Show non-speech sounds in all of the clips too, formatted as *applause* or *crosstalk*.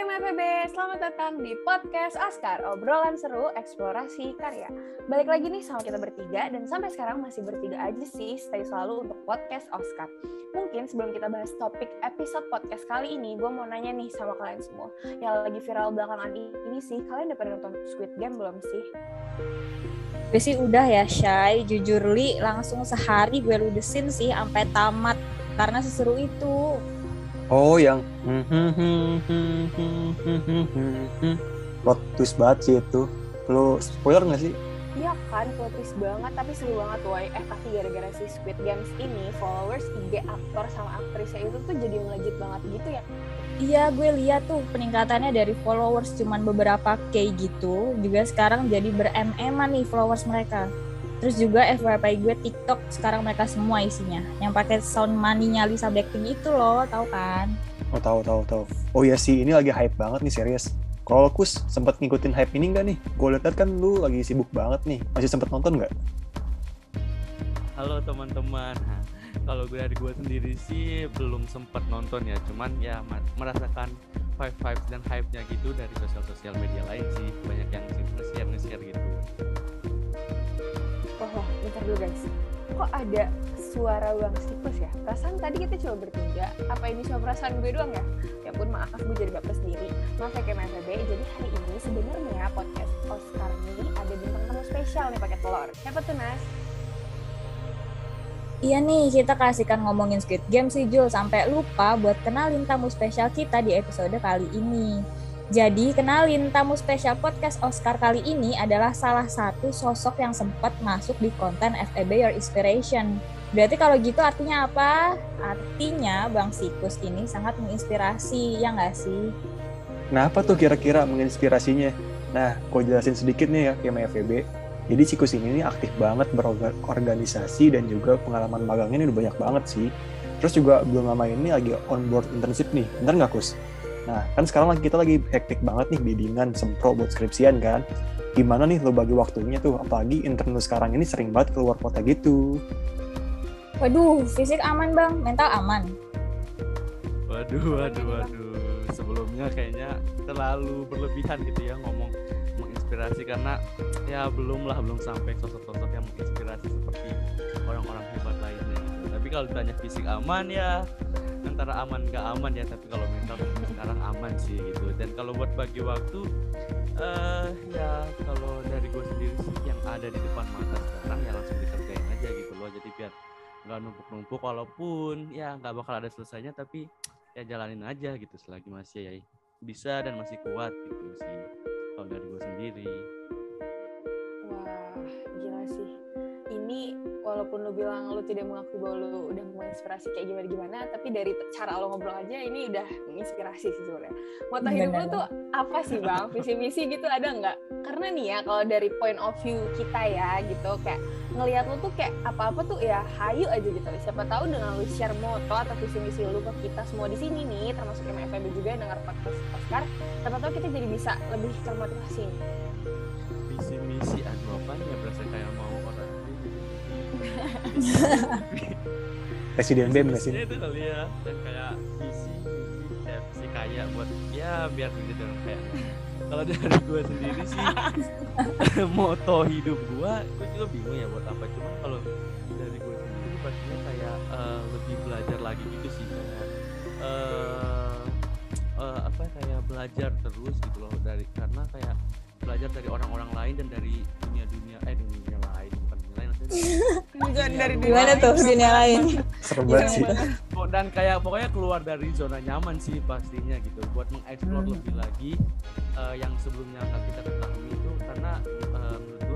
KMFB, selamat datang di podcast Oscar, obrolan seru eksplorasi karya. Balik lagi nih sama kita bertiga, dan sampai sekarang masih bertiga aja sih, stay selalu untuk podcast Oscar. Mungkin sebelum kita bahas topik episode podcast kali ini, gue mau nanya nih sama kalian semua. Yang lagi viral belakangan ini sih, kalian udah pada nonton Squid Game belum sih? Gue sih udah ya, Shay. Jujur li, langsung sehari gue ludesin sih sampai tamat. Karena seseru itu. Oh, yang plot twist banget sih itu. Lo spoiler nggak sih? Iya kan, plot twist banget, tapi seru banget woy. Eh, tapi gara-gara si Squid Games ini, followers IG aktor sama aktrisnya itu tuh jadi melejit banget gitu ya. Iya, gue lihat tuh peningkatannya dari followers cuman beberapa K gitu, juga sekarang jadi ber-MM nih followers mereka. Terus juga FYP gue TikTok sekarang mereka semua isinya. Yang pakai sound money-nya Lisa Blackpink itu loh, tahu kan? Oh tahu tahu tahu. Oh ya sih ini lagi hype banget nih serius. Kalau Kus sempat ngikutin hype ini nggak nih? Gue lihat kan lu lagi sibuk banget nih. Masih sempat nonton nggak? Halo teman-teman. *laughs* Kalau gue dari gue sendiri sih belum sempat nonton ya, cuman ya merasakan vibe vibes dan hype-nya gitu dari sosial-sosial media lain sih. Banyak yang nge-share nge-share gitu. Bentar dulu guys. Kok ada suara Bang Sikus ya? Perasaan tadi kita coba bertiga. Apa ini cuma perasaan gue doang ya? Ya pun maaf, gue jadi baper sendiri. Maaf ya KMFB. Jadi hari ini sebenarnya podcast Oscar ini ada bintang tamu spesial nih pakai telur. Siapa tuh Nas? Iya nih, kita kasihkan ngomongin Squid Game sih Jul, sampai lupa buat kenalin tamu spesial kita di episode kali ini. Jadi, kenalin tamu spesial podcast Oscar kali ini adalah salah satu sosok yang sempat masuk di konten FEB Your Inspiration. Berarti kalau gitu artinya apa? Artinya Bang Sikus ini sangat menginspirasi, ya nggak sih? Kenapa tuh kira-kira menginspirasinya? Nah, gue jelasin sedikit nih ya, sama FEB. Jadi Sikus ini nih aktif banget berorganisasi dan juga pengalaman magangnya ini udah banyak banget sih. Terus juga belum lama ini lagi on board internship nih, bener nggak Kus? Nah, kan sekarang lagi kita lagi hektik banget nih bimbingan sempro buat skripsian kan. Gimana nih lo bagi waktunya tuh? Apalagi intern lo sekarang ini sering banget keluar kota gitu. Waduh, fisik aman bang, mental aman. Waduh, waduh, waduh. Sebelumnya kayaknya terlalu berlebihan gitu ya ngomong menginspirasi karena ya belum lah belum sampai sosok-sosok yang menginspirasi seperti orang-orang hebat lainnya gitu. Tapi kalau ditanya fisik aman ya antara aman gak aman ya tapi kalau mental sekarang aman sih gitu. Dan kalau buat bagi waktu uh, ya kalau dari gue sendiri sih yang ada di depan mata sekarang ya langsung dikerjain aja gitu loh. Jadi biar nggak numpuk-numpuk walaupun ya nggak bakal ada selesainya tapi ya jalanin aja gitu selagi masih ya bisa dan masih kuat gitu sih kalau dari gue sendiri. Wah gila sih ini walaupun lu bilang lu tidak mengakui bahwa lu udah menginspirasi kayak gimana gimana tapi dari cara lo ngobrol aja ini udah menginspirasi sih sebenarnya. Moto hidup lu tuh apa sih bang? Visi misi gitu ada nggak? Karena nih ya kalau dari point of view kita ya gitu kayak ngelihat lu tuh kayak apa apa tuh ya hayu aja gitu. Siapa tahu dengan lu share moto atau visi misi lu ke kita semua di sini nih termasuk yang FB juga yang dengar podcast Oscar siapa tahu kita jadi bisa lebih termotivasi visi misi aduh apa? Ya *laughs* Presiden BEM gak sih? itu kali ya dan kayak visi visi kayak visi kaya buat ya biar gitu kayak kalau dari gue sendiri sih *laughs* moto hidup gue gue juga bingung ya buat apa cuma kalau dari gue sendiri pastinya kayak uh, lebih belajar lagi gitu sih kayak uh, uh, apa kayak belajar terus gitu loh dari karena kayak belajar dari orang-orang lain dan dari dunia-dunia eh dunia lain bukan dari Gimana tuh dunia lain? Serem banget sih. dan kayak pokoknya keluar dari zona nyaman sih pastinya gitu buat mengeksplor Hmm. lebih lagi uh, yang sebelumnya nggak kita ketahui itu karena uh, menurut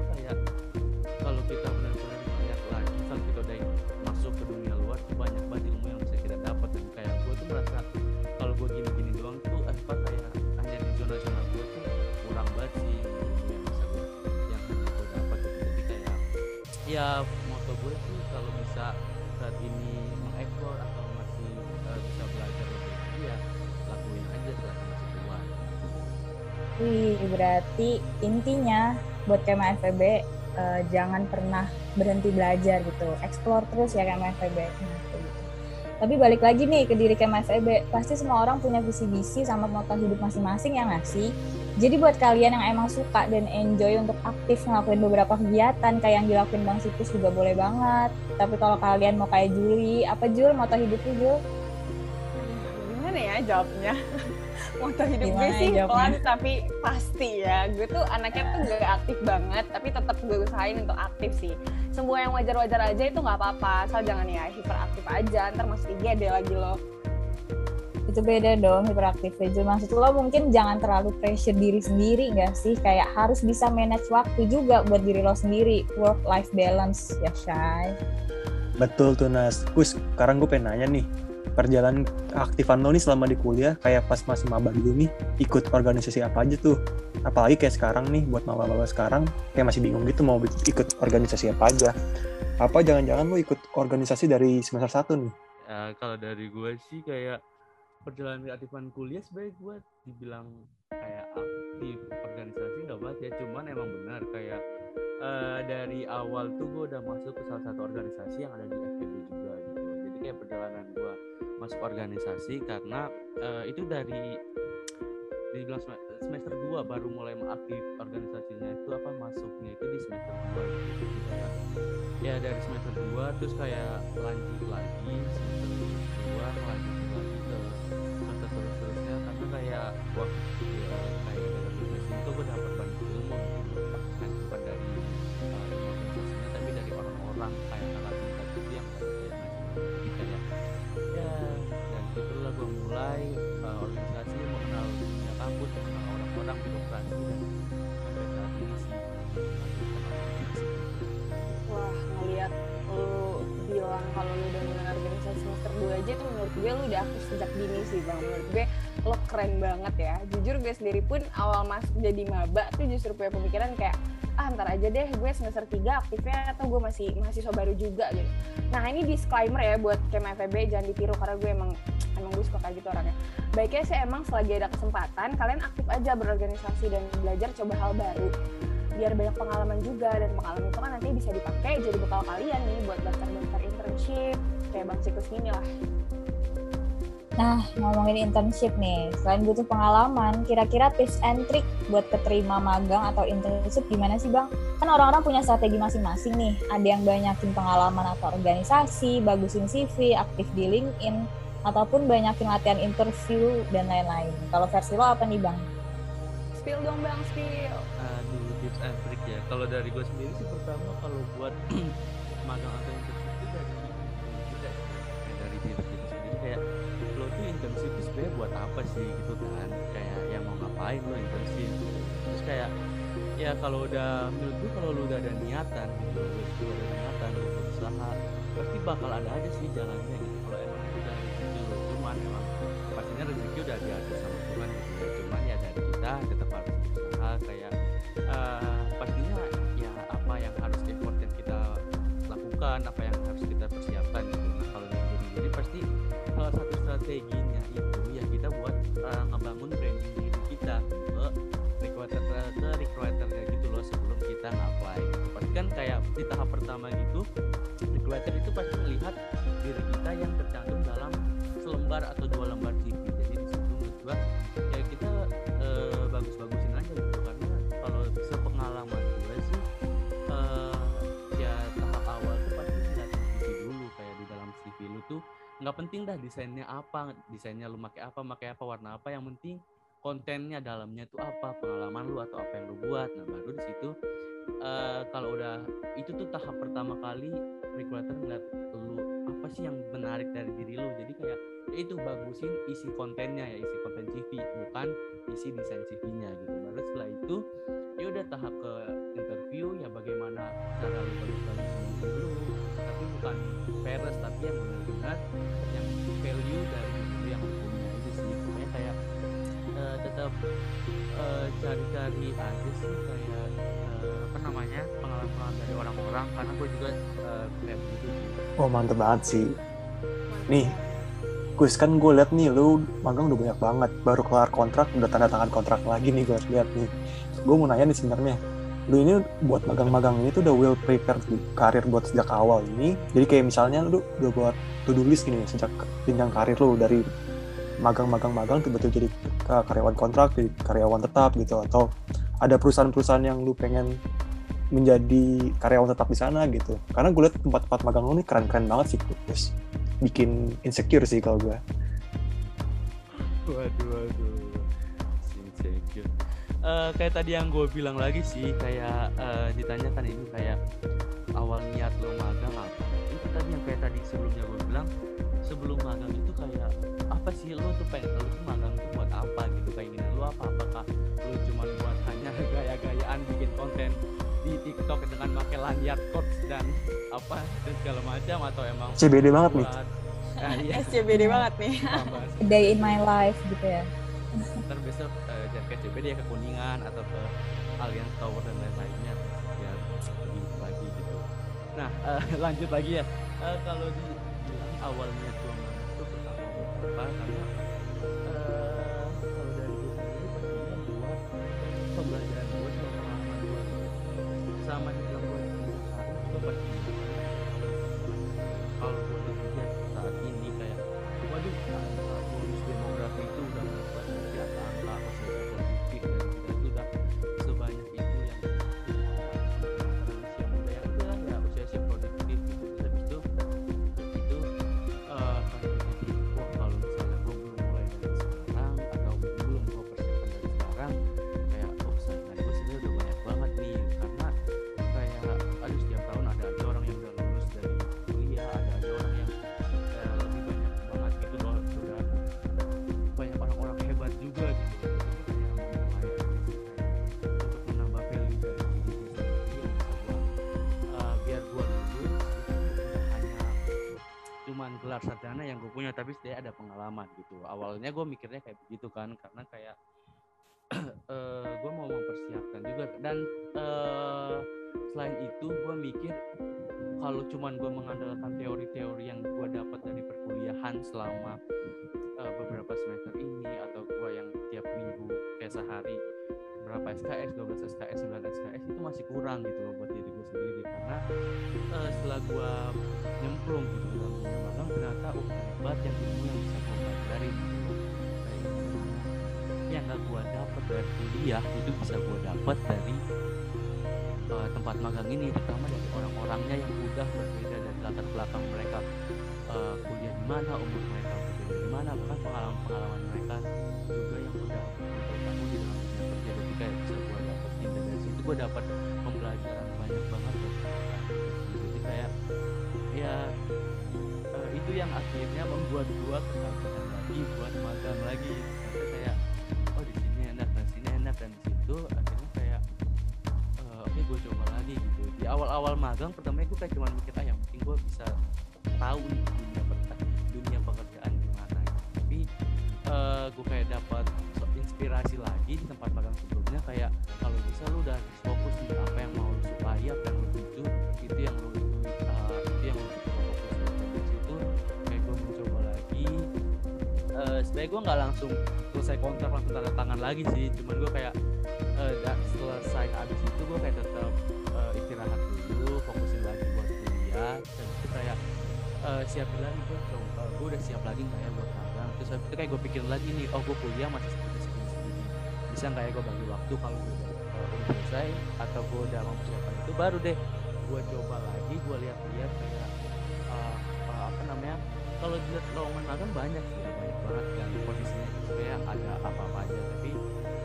ya moto gue sih kalau bisa saat ini mengeksplor atau masih uh, bisa belajar lebih lagi ya lakuin aja selagi masih kuat Wih, berarti intinya buat Kema FEB eh, jangan pernah berhenti belajar gitu. Explore terus ya Kema FEB. Gitu. Tapi balik lagi nih ke diri Kema FEB, pasti semua orang punya visi misi sama moto hidup masing-masing ya nggak sih? Jadi buat kalian yang emang suka dan enjoy untuk aktif ngelakuin beberapa kegiatan kayak yang dilakuin Bang Situs juga boleh banget. Tapi kalau kalian mau kayak Juli, apa Jul moto hidupnya Jul? Gimana ya jawabnya? Moto hidup Gimana gue sih jawabnya? pelan tapi pasti ya. Gue tuh anaknya tuh gak aktif banget, tapi tetap gue usahain untuk aktif sih. Semua yang wajar-wajar aja itu nggak apa-apa, asal jangan ya hiperaktif aja, ntar masuk IGD lagi loh itu beda dong hiperaktif aja. Maksud lo mungkin jangan terlalu pressure diri sendiri nggak sih? Kayak harus bisa manage waktu juga buat diri lo sendiri. Work life balance ya Shay betul tuh Nas. Gus sekarang gue pengen nanya nih perjalanan aktifan lo nih selama di kuliah kayak pas masih maba dulu nih ikut organisasi apa aja tuh? Apalagi kayak sekarang nih buat maba-maba sekarang kayak masih bingung gitu mau ikut organisasi apa aja. Apa jangan-jangan lo ikut organisasi dari semester satu nih? Uh, kalau dari gue sih kayak perjalanan keaktifan kuliah sebenarnya gue dibilang kayak aktif organisasi nggak banget ya cuman emang benar kayak uh, dari awal tuh gue udah masuk ke salah satu organisasi yang ada di FPB juga gitu. Jadi kayak perjalanan gue masuk organisasi karena uh, itu dari dibilang semester 2 baru mulai mengaktif organisasinya itu apa masuknya itu di semester 2 gitu. kayak ya dari semester 2 terus kayak lanjut lagi semester 2 lanjut kayak wah ya, kayak bisnis itu gue dapat gue mulai uh, organisasi mengenal dunia kampus mengenal orang-orang birokrasi dan sampai saat ini sih wah ngelihat lu bilang kalau lu udah mulai organisasi semester 2 aja tuh menurut gue lu udah aktif sejak dini sih bang. Menurut gue lo keren banget ya. Jujur gue sendiri pun awal masuk jadi maba tuh justru punya pemikiran kayak ah ntar aja deh gue semester 3 aktifnya atau gue masih mahasiswa baru juga gitu. Nah ini disclaimer ya buat KMFB jangan ditiru karena gue emang emang gue suka kayak gitu orangnya. Baiknya sih emang selagi ada kesempatan kalian aktif aja berorganisasi dan belajar coba hal baru. Biar banyak pengalaman juga dan pengalaman itu kan nanti bisa dipakai jadi bekal kalian nih buat daftar-daftar internship kayak bang siklus ini lah. Nah, ngomongin internship nih, selain butuh pengalaman, kira-kira tips and trick buat keterima magang atau internship gimana sih Bang? Kan orang-orang punya strategi masing-masing nih, ada yang banyakin pengalaman atau organisasi, bagusin CV, aktif di LinkedIn, ataupun banyakin latihan interview, dan lain-lain. Kalau versi lo apa nih Bang? Spill dong Bang, spill. Aduh, tips and trick ya. Kalau dari gue sendiri sih pertama kalau buat *clears throat* magang atau internship itu dari dari diri kita sendiri kayak internship itu sebenarnya buat apa sih gitu kan kayak yang mau ngapain lo internship terus kayak ya kalau udah menurut gue kalau lu udah ada niatan gitu lu udah ada niatan lu berusaha pasti bakal ada aja sih jalannya pastinya rezeki udah diatur sama Tuhan gitu ya. Cuman ya dari kita tetap harus berusaha kayak uh, pastinya ya apa yang harus effort yang kita lakukan apa yang harus kita persiapkan gitu. Nah, kalau dari diri pasti salah satu strateginya itu ya kita buat uh, ngebangun branding diri kita ke recruiter ke recruiternya gitu loh sebelum kita nge-apply. Pasti kan kayak di tahap pertama gitu recruiter itu pasti melihat diri kita yang tercantum dalam selembar atau dua lembar nggak penting dah desainnya apa desainnya lu pakai apa pakai apa warna apa yang penting kontennya dalamnya itu apa pengalaman lu atau apa yang lu buat. Nah baru di situ uh, kalau udah itu tuh tahap pertama kali regulator ngeliat lu apa sih yang menarik dari diri lu? Jadi kayak ya itu bagusin isi kontennya ya isi konten CV bukan isi desain CV-nya gitu. Baru setelah itu ya udah tahap ke interview ya bagaimana cara lu bagus-bagusin dulu tapi bukan fairness tapi yang benar-benar yang value dari diri yang punya itu sih. Pokoknya kayak uh, tetap uh, cari-cari aja sih kayak uh, apa namanya pengalaman dari orang-orang. Karena gue juga uh, kayak begitu sih. Oh mantep banget sih. Nih Gus kan gue liat nih lu magang udah banyak banget. Baru kelar kontrak udah tanda tangan kontrak lagi nih gue liat nih. Gue mau nanya nih sebenarnya lu ini buat magang-magang ini tuh udah well prepared karir buat sejak awal ini. Jadi kayak misalnya lu udah buat to do list gini sejak jenjang karir lu dari magang-magang-magang tiba-tiba jadi karyawan kontrak jadi karyawan tetap gitu. Atau ada perusahaan-perusahaan yang lu pengen menjadi karyawan tetap di sana gitu. Karena gue liat tempat-tempat magang lu nih keren-keren banget sih terus bikin insecure sih kalau gue waduh waduh. Insecure uh, kayak tadi yang gue bilang lagi sih kayak uh, ditanyakan ini kayak awal niat lo magang apa? Itu tadi yang kayak tadi sebelumnya gue bilang sebelum magang itu kayak apa sih lo tuh pengen lo tuh magang tuh buat apa gitu? Kayak gini lo apa? Apakah lo cuma buat hanya *laughs* gaya-gayaan bikin konten di TikTok dengan pakai lanyard coach dan apa dan segala macam atau emang CBD banget nih. nah, iya. *laughs* SCBD banget nih. Day in my life gitu ya ntar besok uh, jangan ke ya ke Kuningan atau ke Allianz Tower dan lain-lainnya biar lebih lagi gitu. Nah uh, *laughs* lanjut lagi ya. Uh, kalau dibilang awalnya cuma itu pertama apa karena tapi setidaknya ada pengalaman gitu. Awalnya gue mikirnya kayak begitu kan karena kayak *clears throat* uh, gue mau mempersiapkan juga. Dan uh, selain itu gue mikir kalau cuman gue mengandalkan teori-teori yang gue dapat dari perkuliahan selama uh, beberapa semester ini atau gue yang tiap minggu kayak sehari berapa SKS, 12 SKS, 9 SKS itu masih kurang gitu loh buat diri gue sendiri. Karena uh, setelah gue nyemplung gitu ternyata hebat yang ilmu yang bisa gue pelajari gitu gimana yang gak gue dapet dari kuliah itu bisa gue dapet dari uh, tempat magang ini terutama dari orang-orangnya yang udah berbeda dari latar belakang mereka uh, kuliah di mana umur mereka berbeda di mana bahkan pengalaman-pengalaman mereka juga yang udah bertahun di dalam dunia kerja. Jadi kayak bisa gue dapetin dan dari situ gue dapat pembelajaran banyak banget buat jadi kayak ya uh, itu yang akhirnya membuat gue kesakitan lagi buat magang lagi. Karena kayak oh di sini enak dan sini enak dan situ akhirnya kayak eh, oke gue coba lagi gitu. Di awal-awal magang pertamanya gue kayak cuma mikir ah yang penting gue bisa tahu nih dunia dunia pekerjaan gimana tapi eh, gue kayak dapat inspirasi lagi di tempat magang sebelumnya kayak sebenarnya gue nggak langsung selesai kontrak langsung tanda tangan lagi sih. Cuman gue kayak da- selesai abis itu gue kayak tetap eh, istirahat dulu fokusin lagi buat kuliah. Dan itu kayak eh, siapin lagi gue coba gue udah siap lagi ya buat magang terus habis itu kayak gue pikirin lagi nih oh gue kuliah masih seperti segini segini. Bisa nggak ya gue bagi waktu kalau gue udah, udah selesai atau gue udah mempersiapkan itu baru deh gue coba lagi gue lihat-lihat kayak eh, apa namanya kalau dilihat lowongan magang banyak sih. ya banget yang posisinya. Sebenarnya ada apa-apa aja tapi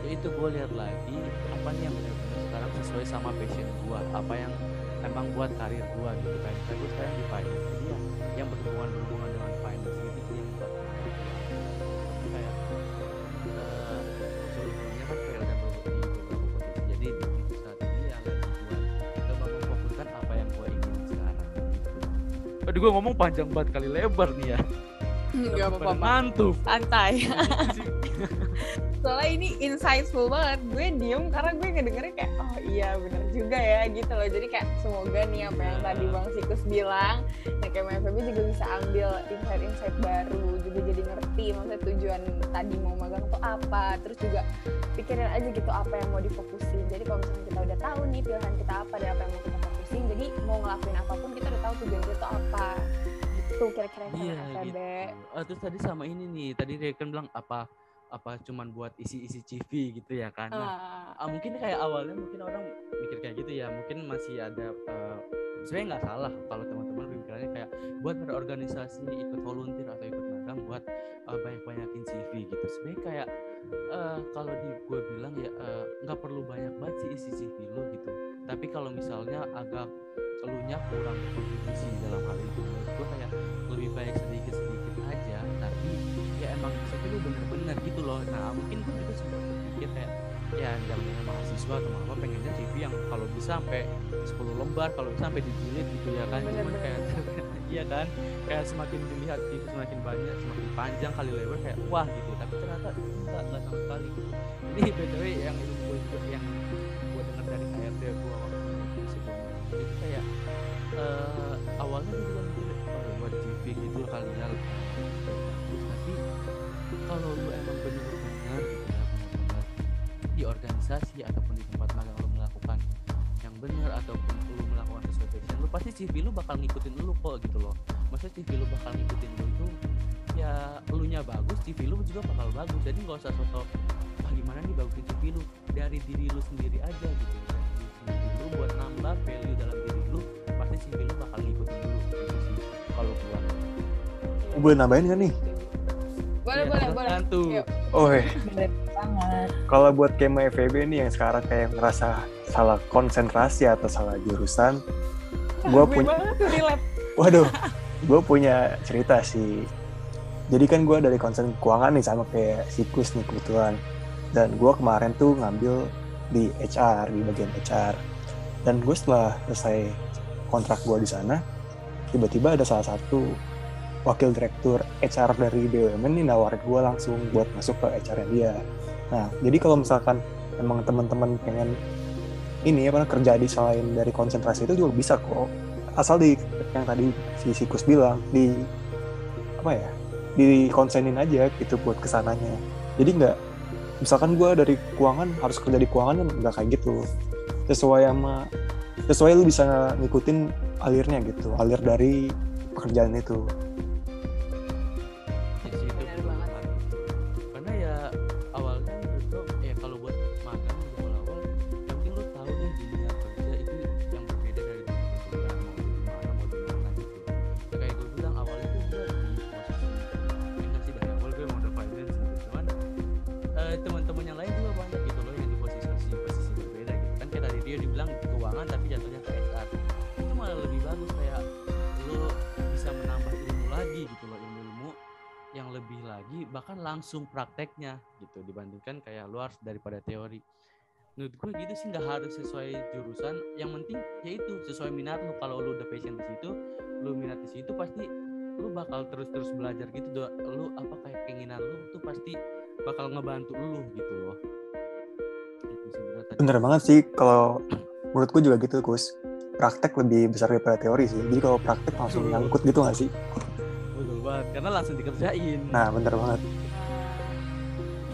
ya itu gue lihat lagi apa nih yang benar-benar sekarang sesuai sama passion gue apa yang emang buat karir gue gitu kan. Kayak gue sekarang di finance. Jadi ya yang berhubungan berhubungan dengan finance gitu sih yang buat Tapi kayak eh, sebelumnya kan kayak udah ber- di beberapa posisi. Jadi di saat ini ya lagi buat coba memfokuskan apa yang gue ingin sekarang gitu. Aduh gue ngomong panjang banget kali lebar nih ya. Nggak Udah apa-apa ngantuk. santai. *laughs* Soalnya ini insightful banget. Gue diem karena gue ngedengerin kayak oh iya bener juga ya gitu loh. Jadi kayak semoga nih apa yang tadi bang Sikus bilang nah kayak MFB juga bisa ambil insight-insight baru juga jadi ngerti maksudnya tujuan tadi mau magang tuh apa. Terus juga pikirin aja gitu apa yang mau difokusin. Jadi kalau misalnya kita udah tahu nih pilihan kita apa dan apa yang mau kita fokusin jadi mau ngelakuin apa pun kita udah tahu tujuan kita tuh apa gitu kira-kira sama Iya FEB gitu. Ah, terus tadi sama ini nih, tadi Reken bilang apa apa cuman buat isi-isi CV gitu ya kan. Nah, Ah, ah, mungkin kayak awalnya mungkin orang mikir kayak gitu ya, mungkin masih ada eh, sebenarnya nggak salah kalau teman-teman pemikirannya kayak buat berorganisasi, ikut volunteer atau ikut magang buat eh, banyak-banyakin CV gitu. Sebenarnya kayak eh, kalau di gue bilang ya eh, nggak perlu banyak banget sih isi CV lo gitu. Tapi kalau misalnya agak elunya kurang berkontribusi dalam hal itu gue kayak lebih baik sedikit-sedikit aja tapi ya emang di situ lu bener-bener gitu loh. Nah mungkin gue juga sempat berpikir kayak ya namanya mahasiswa atau apa pengennya CV yang kalau bisa sampai 10 lembar kalau bisa sampai dijilid gitu ya kan. Cuman kayak *laughs* iya kan kayak semakin dilihat itu semakin banyak semakin panjang kali lebar kayak wah gitu. Tapi ternyata enggak enggak sama sekali. Jadi *laughs* btw yang itu gue juga yang gue dengar dari KRT gue waktu itu kayak eh, awalnya gue juga CV gitu kali ya. Tapi kalau lu emang bener-bener gitu ya bener-bener di organisasi ataupun di tempat magang lu melakukan yang benar ataupun lu melakukan sesuai passion lu pasti CV lu bakal ngikutin lu kok gitu loh. Maksudnya CV lu bakal ngikutin lu itu ya lu nya bagus CV lu juga bakal bagus. Jadi nggak usah sosok ah gimana nih bagusin CV lu? Dari diri lu sendiri aja gitu. Lu buat nambah value dalam diri lu pasti CV lu bakal Boleh nambahin nggak nih? boleh Ya, boleh boleh. Oh, eh. Bener banget. kalau buat kema FEB nih yang sekarang kayak ngerasa salah konsentrasi atau salah jurusan, gue punya, *laughs* waduh, gue punya cerita sih. Jadi kan gue dari konsen keuangan nih sama kayak Sikus nih kebetulan. Dan gue kemarin tuh ngambil di HR, di bagian HR. Dan gue setelah selesai kontrak gue di sana, tiba-tiba ada salah satu wakil direktur HR dari BUMN nih nawarin gue langsung buat masuk ke HR dia. Nah, jadi kalau misalkan emang teman-teman pengen ini apa kerja di selain dari konsentrasi itu juga bisa kok. Asal di yang tadi si Sikus bilang di apa ya? di konsenin aja gitu buat ke sananya. Jadi nggak misalkan gue dari keuangan harus kerja di keuangan kan nggak kayak gitu. Sesuai sama sesuai lu bisa ngikutin alirnya gitu, alir dari pekerjaan itu. Langsung prakteknya gitu dibandingkan kayak lu harus daripada teori menurut gue gitu sih nggak harus sesuai jurusan yang penting yaitu sesuai minat lu kalau lu udah passion di situ lu minat di situ pasti lu bakal terus-terus belajar gitu lu apa kayak keinginan lu tuh pasti bakal ngebantu lu gitu loh Bener banget sih kalau menurut gue juga gitu Kus. Praktek lebih besar daripada teori sih. Jadi kalau praktek langsung nyangkut gitu gak sih? betul banget karena langsung dikerjain Nah bener banget.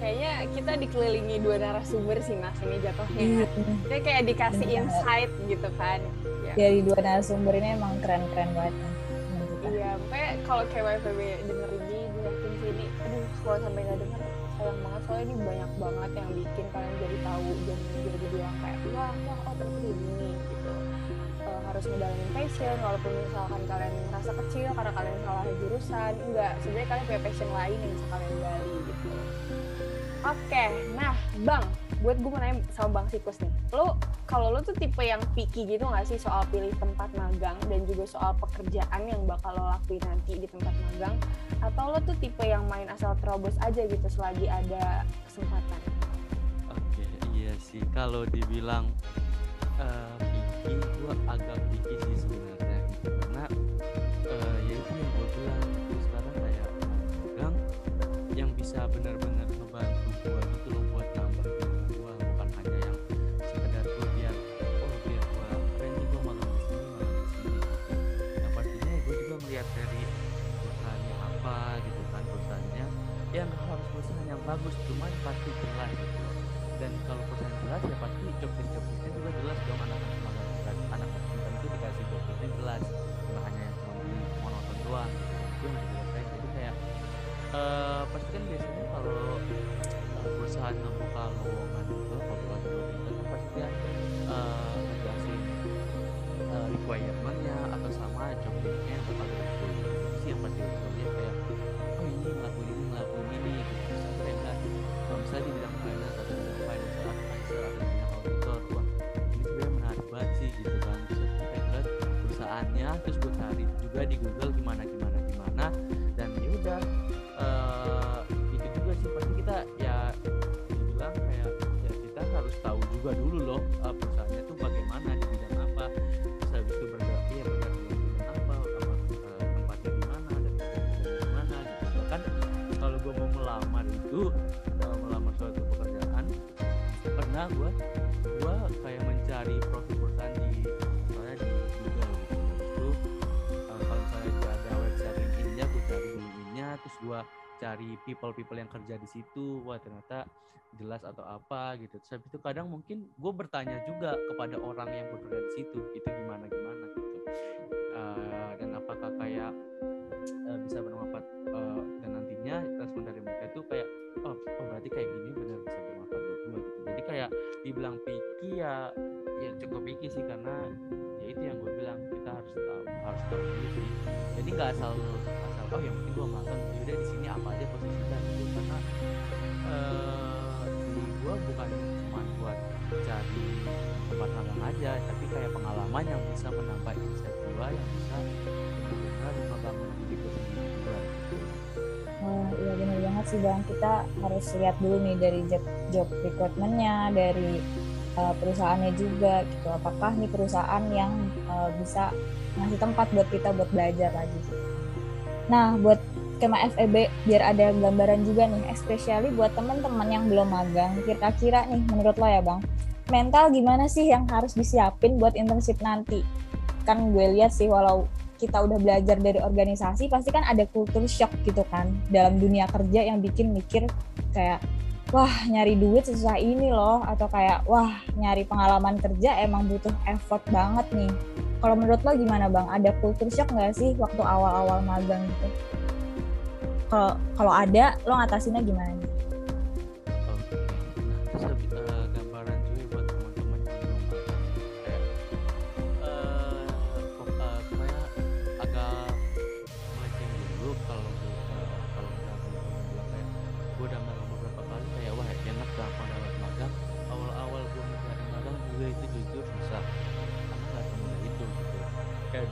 Kayaknya kita dikelilingi dua narasumber sih mas ini jatuhnya Iya. dia kayak dikasih Benar. insight gitu kan ya. Dari dua narasumber ini emang keren-keren banget. menurut kita. iya makanya kalau kayak WFB denger ini yakin sih ini aduh kalau sampai nggak denger sayang banget soalnya ini banyak banget yang bikin kalian jadi tahu dan jadi bilang kayak wah wah oh ternyata gini gitu Eh, harus ngedalamin passion walaupun misalkan kalian merasa kecil karena kalian salah jurusan enggak sebenarnya kalian punya passion lain yang bisa kalian gali gitu oke nah bang buat gue mau nanya sama bang Sikus nih lo kalau lo tuh tipe yang picky gitu nggak sih soal pilih tempat magang dan juga soal pekerjaan yang bakal lo lakuin nanti di tempat magang atau lo tuh tipe yang main asal terobos aja gitu selagi ada kesempatan Oke, iya sih. Kalau dibilang eh picky, gue agak picky sih sebenarnya gitu. Karena eh, ya itu yang gue bilang sekarang kayak magang yang bisa benar-benar bagus cuman pasti jelas gitu dan kalau perusahaan jelas ya pasti job desknya juga jelas dong anak-anak magang anak intern itu dikasih job desknya jelas. Nggak hanya cuma di monoton doang gitu itu yang dijelasin jadi kayak eh pasti kan biasanya kalau eh, perusahaan ngebuka lowongan itu kalau job itu kan pasti dia eh, ngejelasin eh, requirementnya yang kerja di situ wah ternyata jelas atau apa gitu. Terus itu kadang mungkin gue bertanya juga kepada orang yang bekerja di situ itu gimana gimana gitu dibilang picky ya ya cukup picky sih karena ya itu yang gue bilang kita harus tahu harus tahu sih. Jadi nggak asal asal oh yang penting gue makan udah di sini apa aja posisi kita gitu. Karena eh di gue bukan cuma buat cari tempat magang aja tapi kayak pengalaman yang bisa menambah insight gue yang bisa benar-benar membangun diri gue sendiri sih bang. Kita harus lihat dulu nih dari job job recruitmentnya, dari uh, perusahaannya juga gitu. Apakah nih perusahaan yang uh, bisa ngasih tempat buat kita buat belajar lagi. Nah buat Kema FEB biar ada gambaran juga nih, especially buat teman-teman yang belum magang. Kira-kira nih menurut lo ya bang, mental gimana sih yang harus disiapin buat internship nanti? Kan gue lihat sih walau kita udah belajar dari organisasi pasti kan ada kultur shock gitu kan dalam dunia kerja yang bikin mikir kayak wah nyari duit susah ini loh atau kayak wah nyari pengalaman kerja emang butuh effort banget nih. Kalau menurut lo gimana bang? Ada kultur shock nggak sih waktu awal-awal magang gitu? Kalau kalau ada lo ngatasinnya gimana nih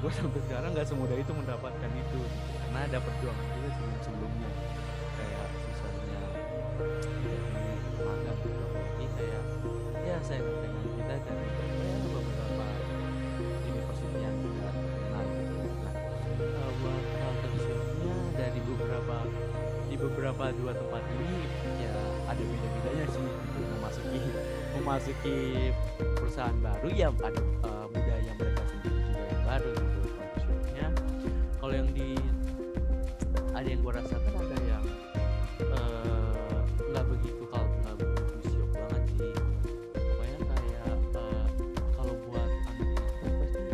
gue sampai sekarang nggak semudah itu mendapatkan itu karena ada perjuangan juga sebelum sebelumnya kayak susahnya magang apalagi kayak ya saya dengan kita dari ya, beberapa universitas yang tidak terkenal gitu. Nah, eh, buat alternatifnya dari beberapa di beberapa dua tempat ini ya ada beda-bedanya sih memasuki memasuki perusahaan baru ya ada eh, budaya mereka sendiri kalau yang di ada yang gua rasakan ada yang eh, nggak begitu kalau nggak begitu siok banget sih. Pokoknya kayak eh, kalau buat anak itu pasti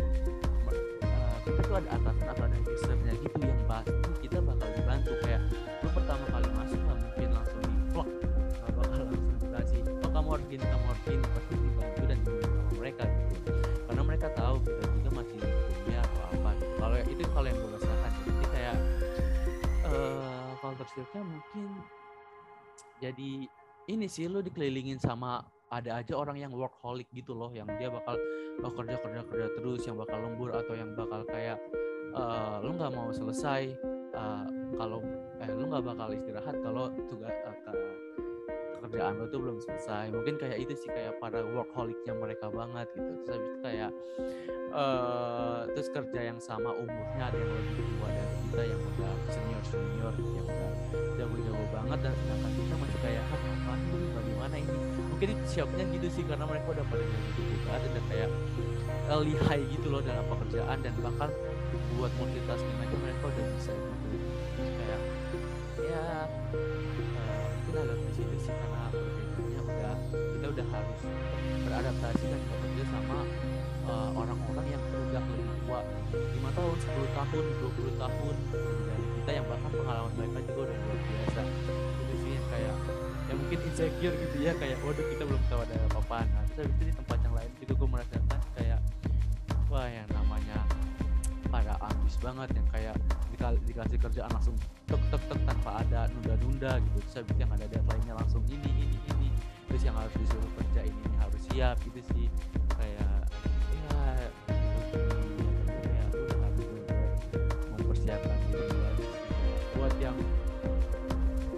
eh, kita tuh ada atasan atau ada usernya gitu yang pasti kita bakal dibantu. Kayak lu pertama kali masuk nggak mungkin langsung di vlog nggak bakal *laughs* langsung dikasih oh kamu harus gini kamu harus gini pasti dibantu dan dibimbing sama mereka gitu. Karena mereka tahu kita juga masih kuliah atau apa gitu. Kalau itu kalau yang gue shocknya mungkin jadi ini sih lu dikelilingin sama ada aja orang yang workaholic gitu loh yang dia bakal oh, kerja kerja kerja terus yang bakal lembur atau yang bakal kayak eh, lu nggak mau selesai eh, kalau eh, lu nggak bakal istirahat kalau tugas eh, kerjaanmu tuh belum selesai. Mungkin kayak itu sih kayak para workaholicnya mereka banget gitu. Terus habis itu kayak uh, terus kerja yang sama umurnya ada yang lebih tua dari kita yang udah senior senior yang udah jago-jago banget. Dan sedangkan kita masih kayak ah bagaimana ini? Mungkin siapnya gitu sih karena mereka udah pada gitu dan udah kayak eh, lihai gitu loh dalam pekerjaan. Dan bahkan buat multitasking aja mereka udah bisa gitu. Terus kayak ya eh, uh, mungkin agak ke situ sih karena udah harus beradaptasi dan bekerja sama eh, orang-orang uh, yang udah lebih tua. 5 tahun, 10 tahun, 20 tahun. Dari kita yang bahkan pengalaman mereka juga udah luar biasa. Itu sih yang kayak ya mungkin insecure gitu ya kayak waduh kita belum tahu ada apa-apaan. Nah, terus habis itu di tempat yang lain juga gue merasakan kayak wah yang namanya pada ambis banget yang kayak dikasih, dikasih kerjaan langsung tek tek tek tanpa ada nunda-nunda gitu. Terus habis yang ada deadline-nya langsung ini ini ini terus yang harus disuruh kerja ini, ini harus siap gitu sih kayak ya mempersiapkan diri buat buat yang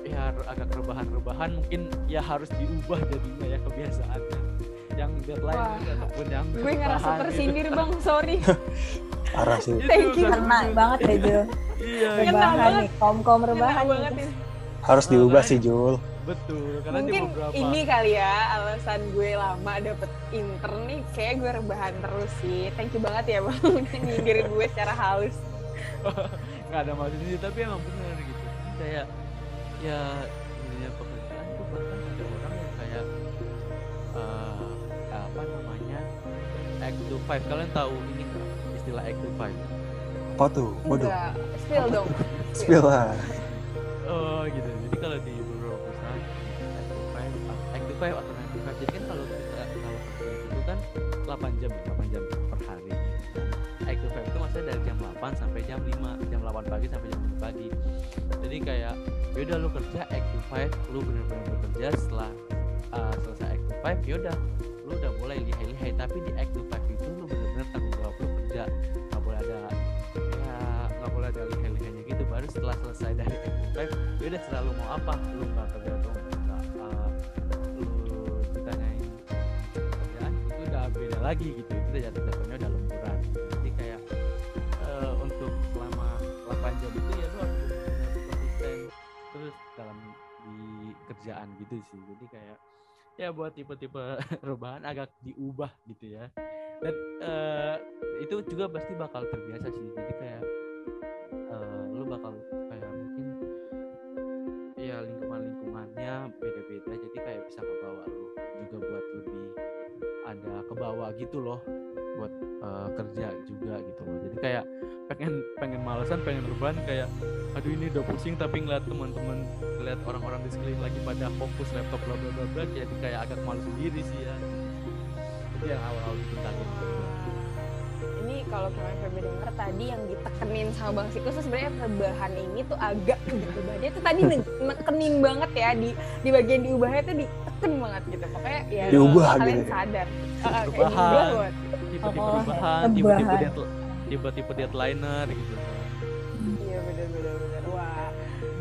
ya agak rebahan-rebahan mungkin ya harus diubah jadinya ya kebiasaannya yang deadline Wah, ataupun yang gue ngerasa gitu. tersindir bang *laughs* sorry Parah sih. Thank you. kan Kena banget ya Jul. iya Kena Rebahan banget. nih, kaum Kena rebahan. Harus diubah sih Jul. Betul karena di mungkin beberapa ini kali ya alasan gue lama dapet intern nih kayak gue rebahan terus sih. Thank you banget ya bang *laughs* udah nyindirin gue secara halus. *laughs* Nggak ada maksudnya sih, tapi emang bener gitu. Kayak ya dunia pekerjaan tuh bahkan ada orang yang kayak eh, apa namanya act to five. Kalian tahu ini nggak? Istilah act to five? Apa tuh? Waduh. enggak spill dong. *laughs* Spill lah. oh gitu. Jadi kalau di to five jadi kan kalau kita kalau itu kan 8 jam ya 8 jam per hari. Act to five itu maksudnya dari jam 8 sampai jam 5 jam 8 pagi sampai jam 5 pagi. Jadi kayak yaudah lu kerja act to five lu bener-bener bekerja setelah uh, selesai act to five yaudah lu udah mulai lihai-lihai. Tapi di act to five itu lu bener-bener tanggung jawab lu kerja nggak boleh ada ya nggak boleh ada lihai-lihainya gitu. Baru setelah selesai dari act to five yaudah selalu mau apa lu nggak kerja lagi gitu itu jatuh jatuhnya udah lemburan. Jadi kayak eh, untuk selama 8 jam itu ya lu harus konsisten terus dalam di kerjaan gitu sih. Jadi kayak ya buat tipe-tipe *laughs* rebahan agak diubah gitu ya. Dan eh, itu juga pasti bakal terbiasa sih. Jadi kayak eh, lu bakal kayak mungkin ya lingkungan-lingkungannya beda-beda. Jadi kayak bisa kebawa lu juga buat ada kebawa gitu loh buat eh, kerja juga gitu loh jadi kayak pengen pengen malesan pengen rebahan kayak aduh ini udah pusing tapi ngeliat teman-teman ngeliat orang-orang di sekeliling lagi pada fokus laptop bla bla bla bla jadi kayak agak malu sendiri sih ya itu yang awal-awal kaget gitu. ini kalau kemarin Feby denger tadi yang ditekenin sama Bang Sikus tuh sebenarnya rebahan ini tuh agak rebahannya tuh tadi *laughs* ne- nekenin banget ya di di bagian diubahnya tuh diteken banget gitu. Pokoknya ya Diubah kalian gitu ya. sadar. Ah, ah, diubah banget. tipe-tipe Oh, rebahan tipe-tipe deadl- tipe-tipe deadliner gitu. Iya bener bener wah.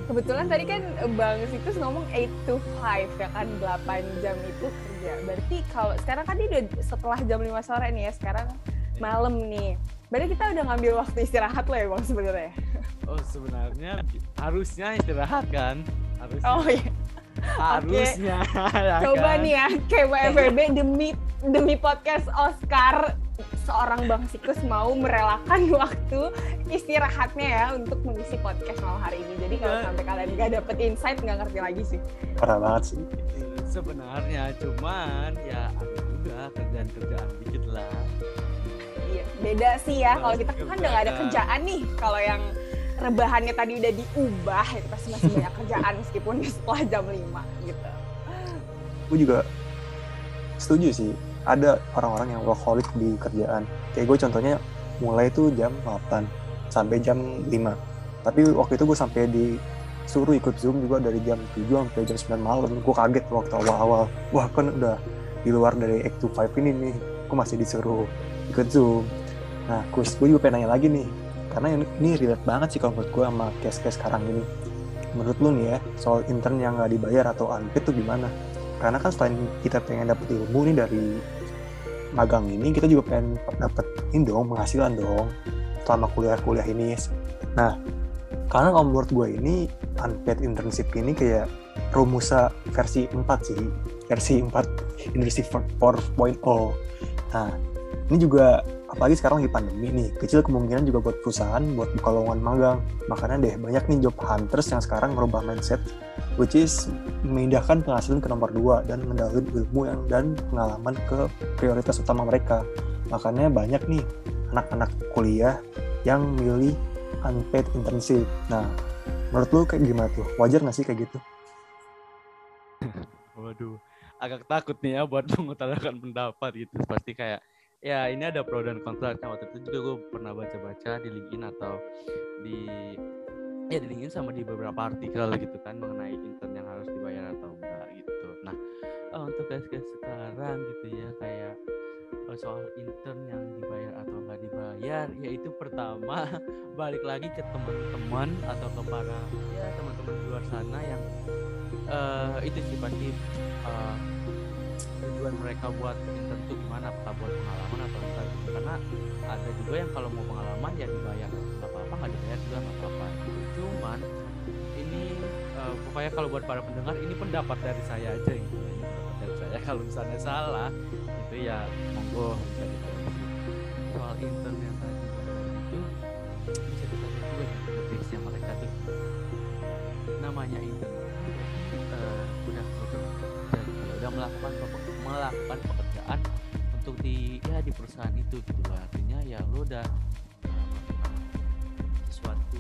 Kebetulan tadi kan Bang Sikus ngomong 8 to 5 ya kan 8 jam itu kerja. Berarti kalau sekarang kan dia udah setelah jam 5 sore nih ya sekarang malam nih. Berarti kita udah ngambil waktu istirahat lo ya Bang sebenarnya? Oh sebenarnya harusnya istirahat kan? Harusnya. Oh iya harusnya ya *laughs* Coba kan? nih ya, KWFB demi demi podcast Oscar seorang Bang Sikus mau merelakan waktu istirahatnya ya untuk mengisi podcast malam hari ini. Jadi kalau sampai kalian nggak dapet insight nggak ngerti lagi sih. Parah banget sih. sebenarnya cuman ya ada juga kerjaan-kerjaan dikit lah Iya, beda sih ya. Kalau kita kan udah nggak ada Kerjaan. kerjaan nih. Kalau yang rebahannya tadi udah diubah, itu pasti masih banyak kerjaan meskipun *laughs* setelah jam 5 gitu. Gue juga setuju sih. Ada orang-orang yang workaholic di kerjaan. Kayak gue contohnya mulai tuh jam 8 sampai jam 5. Tapi waktu itu gue sampai disuruh ikut Zoom juga dari jam 7 sampai jam 9 malam. Gue kaget waktu awal-awal. Wah kan udah di luar dari 8 to 5 ini nih. Gue masih disuruh ikut Zoom. Nah, kus gue juga pengen nanya lagi nih. Karena ini, relate banget sih kalau menurut gue sama case-case sekarang ini. Menurut lu nih ya, soal intern yang nggak dibayar atau unpaid tuh gimana? Karena kan selain kita pengen dapet ilmu nih dari magang ini, kita juga pengen dapet ini dong, penghasilan dong selama kuliah-kuliah ini. Nah, karena kalau menurut gue ini unpaid internship ini kayak rumusa versi 4 sih, versi 4 internship 4.0. Nah, ini juga apalagi sekarang lagi pandemi nih, kecil kemungkinan juga buat perusahaan buat buka lowongan magang. Makanya deh banyak nih job hunters yang sekarang merubah mindset which is memindahkan penghasilan ke nomor dua dan mendalui ilmu yang dan pengalaman ke prioritas utama mereka. Makanya banyak nih anak-anak kuliah yang milih unpaid internship. Nah, menurut lu kayak gimana tuh? Wajar nggak sih kayak gitu? Waduh, agak takut nih ya buat *laughs* mengutarakan pendapat gitu. Pasti kayak ya ini ada pro dan kontra. Nah, waktu itu juga gue pernah baca-baca di LinkedIn atau di ya di LinkedIn sama di beberapa artikel gitu kan mengenai intern yang harus dibayar atau enggak gitu. Nah, uh, untuk guys-guys sekarang gitu ya kayak uh, soal intern yang dibayar atau enggak dibayar yaitu pertama *laughs* balik lagi ke teman-teman atau ke para ya teman-teman di luar sana yang uh, itu sih pasti uh, tujuan mereka buat itu gimana? Apakah buat pengalaman atau enggak gitu. karena ada juga yang kalau mau pengalaman ya dibayar. Nggak apa-apa nggak dibayar juga nggak apa-apa. Gitu. cuman ini uh, pokoknya kalau buat para pendengar ini pendapat dari saya aja gitu. Ini pendapat dari saya. *laughs* Kalau misalnya salah itu ya monggo. Bisa dikoreksi soal intern yang tadi. Itu bisa ditanya juga tips yang mereka tuh. Namanya intern uh, udah bekerja ya udah melakukan melakukan pekerjaan untuk di ya di perusahaan itu gitu artinya ya lo udah melakukan sesuatu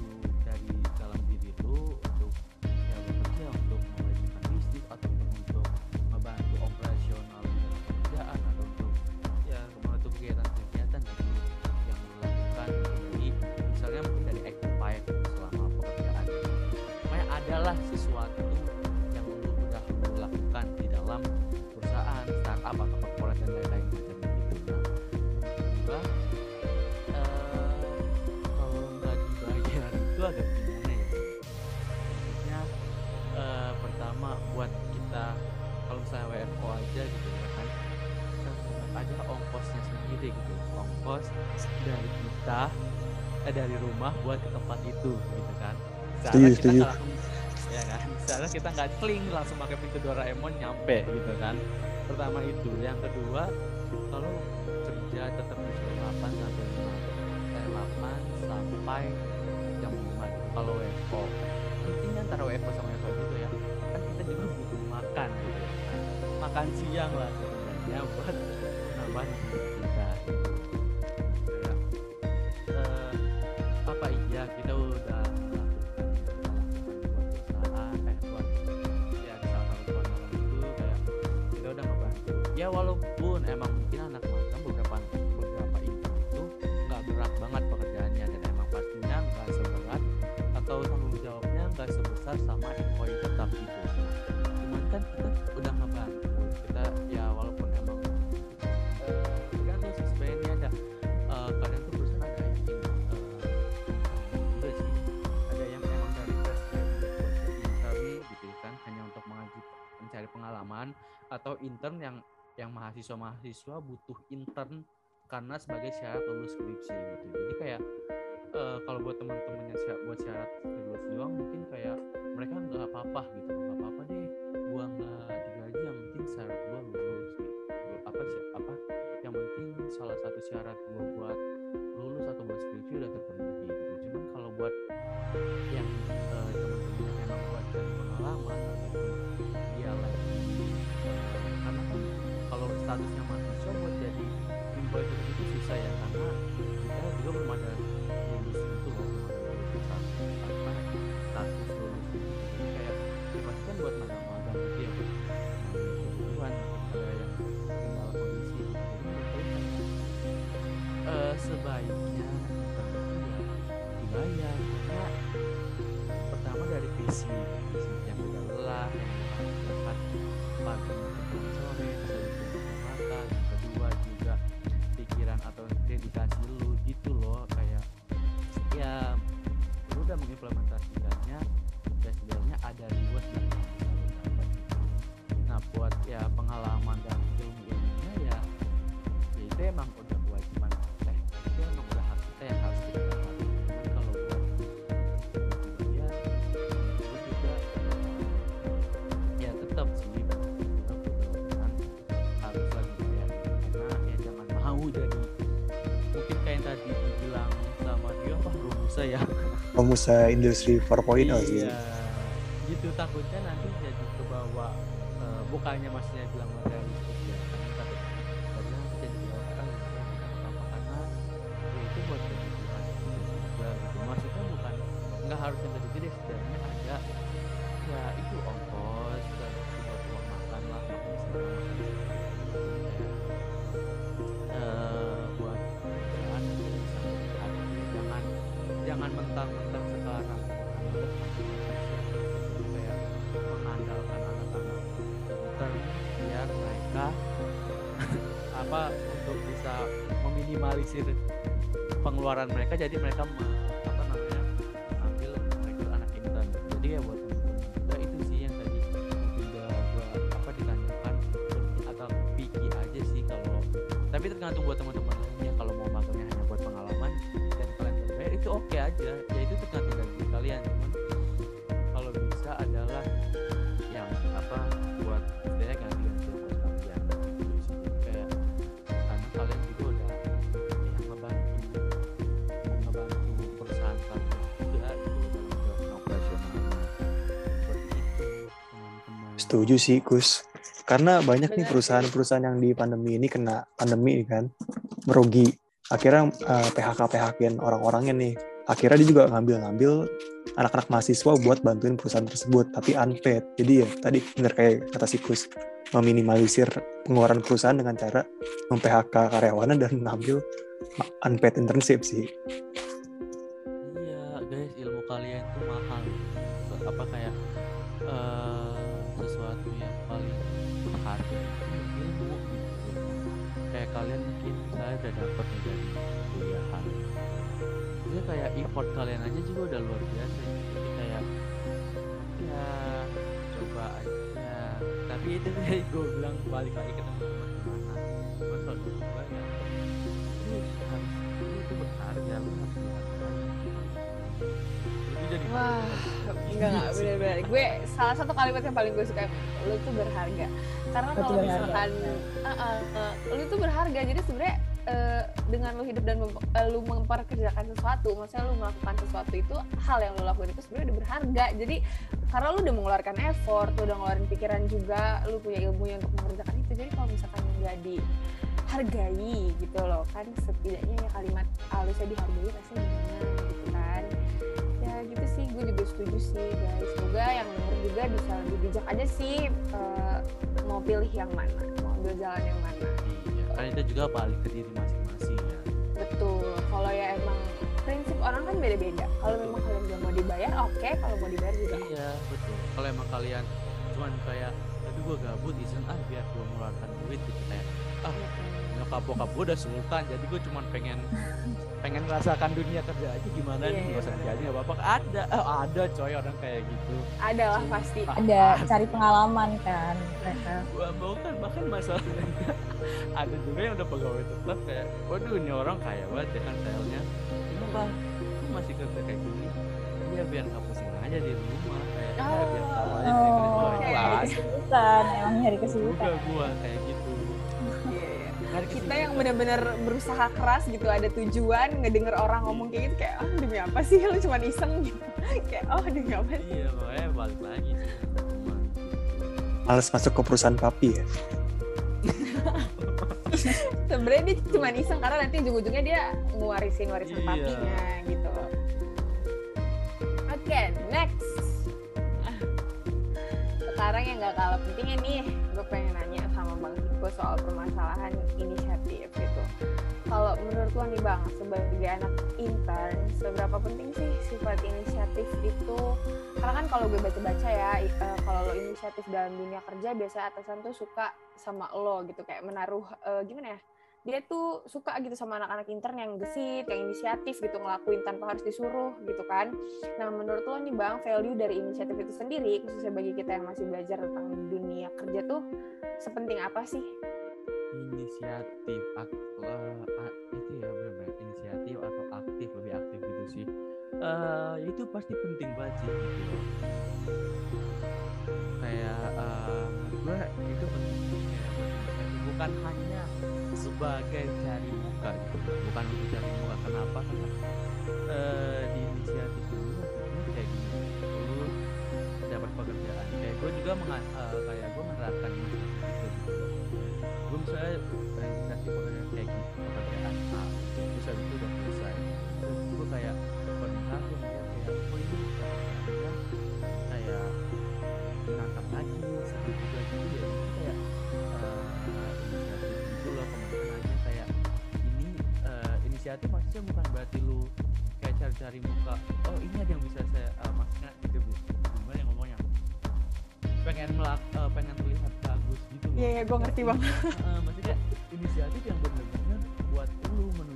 itu agak gimana ya? Maksudnya eh, pertama buat kita kalau misalnya WFO aja gitu ya kan eh, ada ongkosnya sendiri gitu. Ongkos dari kita eh, dari rumah buat ke tempat itu gitu kan. Setuju, kita setuju. ya kan? Misalnya kita nggak kling langsung pakai pintu Doraemon nyampe gitu kan. Pertama itu. Yang kedua kalau kerja tetap di 8 sampai 5 eh, 8 sampai jam 5 gitu kalau WFO intinya antara WFO sama WFO gitu ya kan kita juga butuh makan gitu ya kan. makan siang lah sebenarnya buat nambah yang yang mahasiswa mahasiswa butuh intern karena sebagai syarat lulus skripsi gitu. Jadi kayak eh, kalau buat teman-teman yang sya- buat syarat lulus doang mungkin kayak mereka nggak apa-apa gitu. Nggak apa-apa deh gua nggak digaji yang penting syarat gua lulus gitu. Apa sih apa? Yang penting salah satu syarat gua buat lulus atau buat skripsi udah terpenuhi statusnya mahasiswa buat jadi employee tetap itu susah ya karena kita juga belum ada lulus itu belum ada lulus apa status lulus jadi kayak ya pasti kan buat magang-magang gitu ya kebutuhan ada yang tinggal kondisi. Jadi menurut gue Pemusa industri 4.0 sih. iya gitu Setuju sih, Gus. Karena banyak nih Benar perusahaan-perusahaan yang di pandemi ini kena pandemi kan, merugi. Akhirnya eh, PHK-PHK-in orang-orangnya nih. Akhirnya dia juga ngambil-ngambil anak-anak mahasiswa buat bantuin perusahaan tersebut, tapi unpaid. Jadi ya tadi bener kayak kata si Gus, meminimalisir pengeluaran perusahaan dengan cara mem-PHK karyawannya dan ngambil unpaid internship sih. Effort kalian aja juga udah luar biasa gitu. jadi kayak ya coba aja tapi itu *laughs* kayak gue bilang balik lagi ke teman-teman gimana gue bilang ya ini harus ini itu berharga lu harus dihargai itu jadi Wah, enggak enggak benar-benar. Gue salah satu kalimat yang paling gue suka lu tuh berharga. Karena kalau misalkan uh, uh, uh, lu tuh berharga. Jadi sebenarnya uh, dengan lu hidup dan mem- uh, lu memperkerjakan sesuatu, maksudnya lu melakukan sesuatu itu hal yang lu lakuin itu sebenarnya udah berharga. Jadi karena lu udah mengeluarkan effort, lu udah ngeluarin pikiran juga, lu punya ilmunya untuk mengerjakan itu. Jadi kalau misalkan nggak dihargai gitu loh kan setidaknya ya kalimat halusnya dihargai pasti gimana gitu kan ya gitu sih gue juga setuju sih guys semoga yang denger juga bisa lebih bijak aja sih eh, mau pilih yang mana mau ambil jalan yang mana iya kan itu juga balik ke diri masing-masing ya. Betul. Kalau ya emang prinsip orang kan beda-beda. Kalau memang kalian gak mau dibayar oke. Kalau mau dibayar juga iya betul. Kalau emang kalian cuman kayak tapi gue gabut iseng ah biar gue mengeluarkan duit gitu kayak ah nyokap bokap gue udah sultan jadi gue cuman pengen *laughs* pengen merasakan dunia kerja aja gimana Iya, nih iya, gak usah benar. jadi nggak apa-apa ada oh, ada coy orang kayak gitu ada lah pasti Ada cari pengalaman kan mereka. gua mau kan bahkan masalahnya *laughs* ada juga yang udah pegawai tetap kayak waduh ini orang kaya banget ya kan stylenya kenapa lu masih kerja kayak gini iya biar nggak pusing aja di rumah kayak ya, biar tahu aja Oh, oh, oh nyari kesibukan, emang nyari juga kesibukan. gua kayak gitu Iya, iya. Kita yang benar-benar berusaha keras gitu ada tujuan ngedenger orang ngomong kayak gitu kayak oh demi apa sih lu cuma iseng gitu *laughs* kayak oh demi apa sih iya makanya balik lagi sih Males masuk ke perusahaan papi ya. *laughs* sebenarnya dia cuma iseng karena nanti ujung-ujungnya dia ngewarisin warisan Iya. papinya gitu oke next Ah. sekarang yang gak kalah pentingnya nih gue pengen nanya soal permasalahan inisiatif gitu. Kalau menurut lo nih bang sebagai anak intern seberapa penting sih sifat inisiatif itu? Karena kan kalau gue baca-baca ya eh, kalau lo inisiatif dalam dunia kerja biasanya atasan tuh suka sama lo gitu. Kayak menaruh eh, gimana ya dia tuh suka gitu sama anak-anak intern yang gesit, yang inisiatif gitu ngelakuin tanpa harus disuruh gitu kan. Nah menurut lo nih bang value dari inisiatif itu sendiri khususnya bagi kita yang masih belajar tentang dunia kerja tuh sepenting apa sih? inisiatif ak- eh, itu ya benar-benar inisiatif atau aktif lebih aktif gitu sih eh itu pasti penting banget sih gitu kayak eh, gue itu penting. Bukan hanya sebagai cari muka gitu bukan untuk cari muka. Kenapa? Karena eh, di inisiatif ini maksudnya kayak gini. Lu dapat pekerjaan. Kayak gue juga menga- eh, kayak gue menerapkan inisiatif itu gitu. Gue misalnya dikasih pekerjaan inisiatif maksudnya bukan berarti lu kayak cari-cari muka oh ini ada yang bisa saya eh, maksudnya gitu bu. Gimana ya ngomongnya? Pengen melak eh, pengen terlihat bagus gitu loh. Iya, iya, gue ngerti banget. eh, maksudnya inisiatif yang benar-benar buat lu menunjang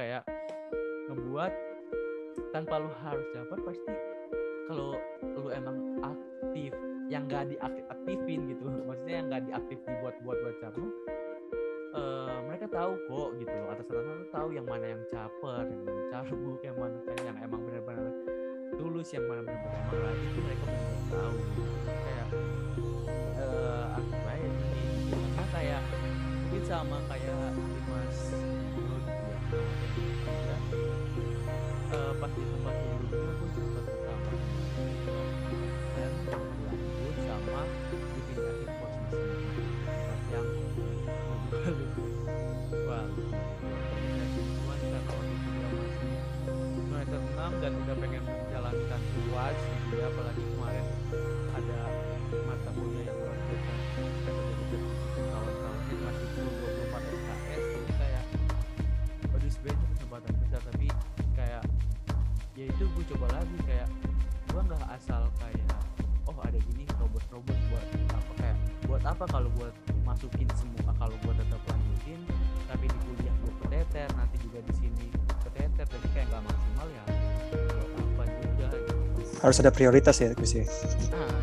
kayak ngebuat tanpa lu harus dapat pasti kalau lu emang aktif yang gak diaktif-aktifin gitu *laughs* maksudnya yang gak diaktif dibuat-buat buat kamu eh, mereka tahu kok gitu loh atas rata tuh tahu yang mana yang caper yang mana *laughs* carbuk yang mana yang emang benar-benar tulus yang mana benar-benar emang mereka benar tahu kayak aja sih gitu. karena kayak mungkin sama kayak di tempat sebelumnya pun sempat sama dan berlanjut sama dipindahin posisi tempat yang lebih wah dan cuman karena waktu itu masih semester 6 dan udah pengen menjalankan UAS gitu ya apalagi kemarin ada mata kuliah yang ya itu gue coba lagi kayak gue nggak asal kayak oh ada gini robot-robot buat apa kayak buat apa kalau buat masukin semua kalau buat tetap lanjutin tapi di kuliah gue keteter nanti juga di sini keteter jadi kayak nggak maksimal ya buat apa juga gitu Harus ada prioritas ya ya. nah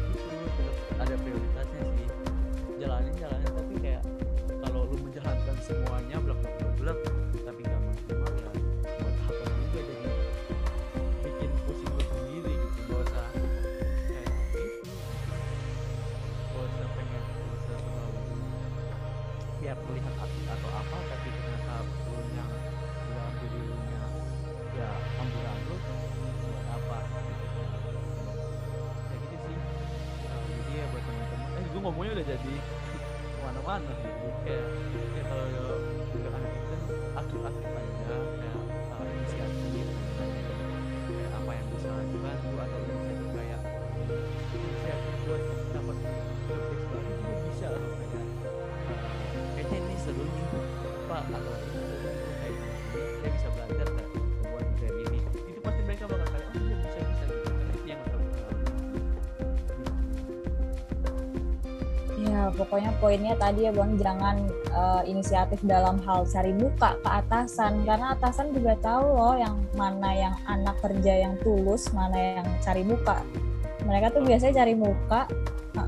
atau ini seru nih kayak gini saya bisa belajar nggak buat dari ini? Itu pasti mereka bakal kayak oh iya bisa bisa gitu. Karena itu yang mereka bakal Ya, pokoknya poinnya tadi ya Bang, jangan eh, inisiatif dalam hal cari muka ke atasan. Karena atasan juga tahu loh yang mana yang anak kerja yang tulus, mana yang cari muka. Mereka tuh biasanya cari muka,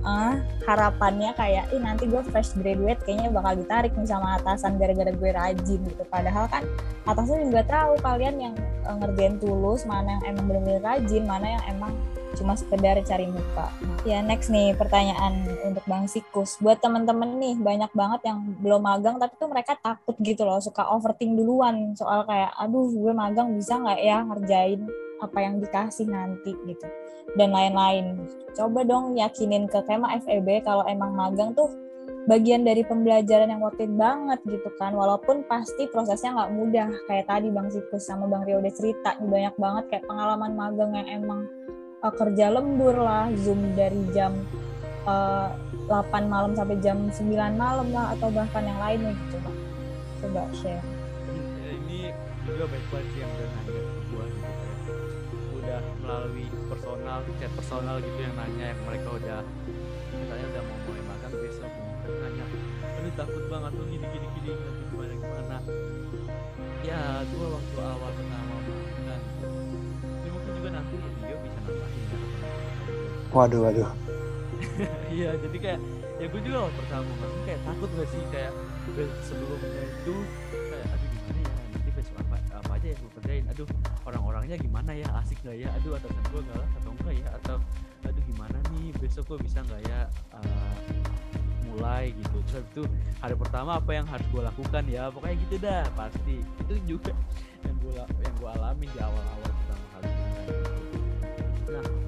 uh, harapannya kayak ih nanti gue fresh graduate kayaknya bakal ditarik nih sama atasan gara-gara gue rajin gitu padahal kan atasan juga tahu kalian yang uh, ngerjain tulus mana yang emang bener-bener rajin mana yang emang cuma sekedar cari muka. Ya next nih pertanyaan untuk Bang Sikus. Buat temen-temen nih banyak banget yang belum magang tapi tuh mereka takut gitu loh suka overthink duluan soal kayak aduh gue magang bisa nggak ya ngerjain apa yang dikasih nanti gitu. Dan lain-lain. Coba dong yakinin ke tema FEB kalau emang magang tuh bagian dari pembelajaran yang worth it banget gitu kan. Walaupun pasti prosesnya nggak mudah. Kayak tadi Bang Sikus sama Bang Rio udah cerita banyak banget kayak pengalaman magang yang emang uh, kerja lembur lah. Zoom dari jam uh, eh, 8 malam sampai jam 9 malam lah atau bahkan yang lainnya gitu coba coba share. Ini juga baik banget sih yang melalui personal chat personal gitu yang nanya yang mereka udah misalnya udah mau mulai makan besok gitu nanya aduh takut banget tuh gini gini gini nanti gimana gimana? Ya gua waktu awal pertama makan ini mungkin juga nanti dia bisa nambahin ya. Waduh waduh. *laughs* Iya jadi kayak ya gue juga waktu pertama makan kayak takut gak sih? Kayak sebelumnya itu kayak aduh gimana ya nanti besok apa apa aja yang gue kerjain aduh orang-orangnya gimana ya? Asik nggak ya? Aduh atasan gue galak atau enggak ya? Atau aduh gimana nih? Besok gue bisa nggak ya uh, mulai? Gitu. Terus itu hari pertama apa yang harus gue lakukan ya? Pokoknya gitu dah pasti. Itu juga yang gue yang gue alami di awal-awal pertama kali. Nah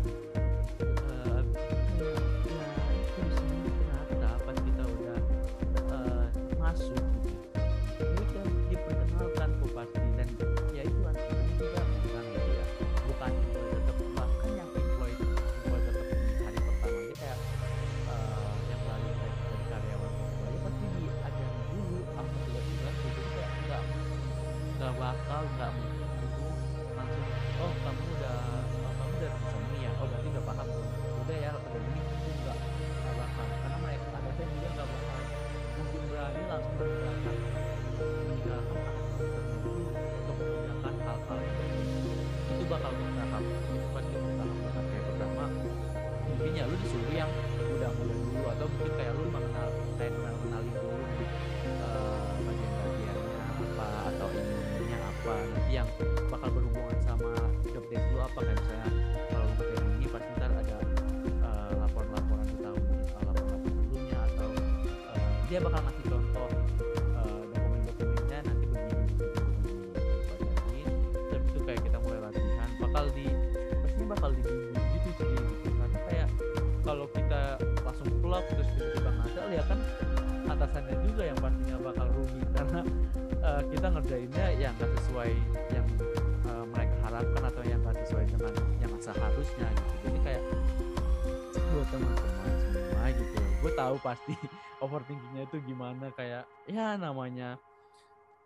pasti *laughs* overthinkingnya itu gimana kayak ya namanya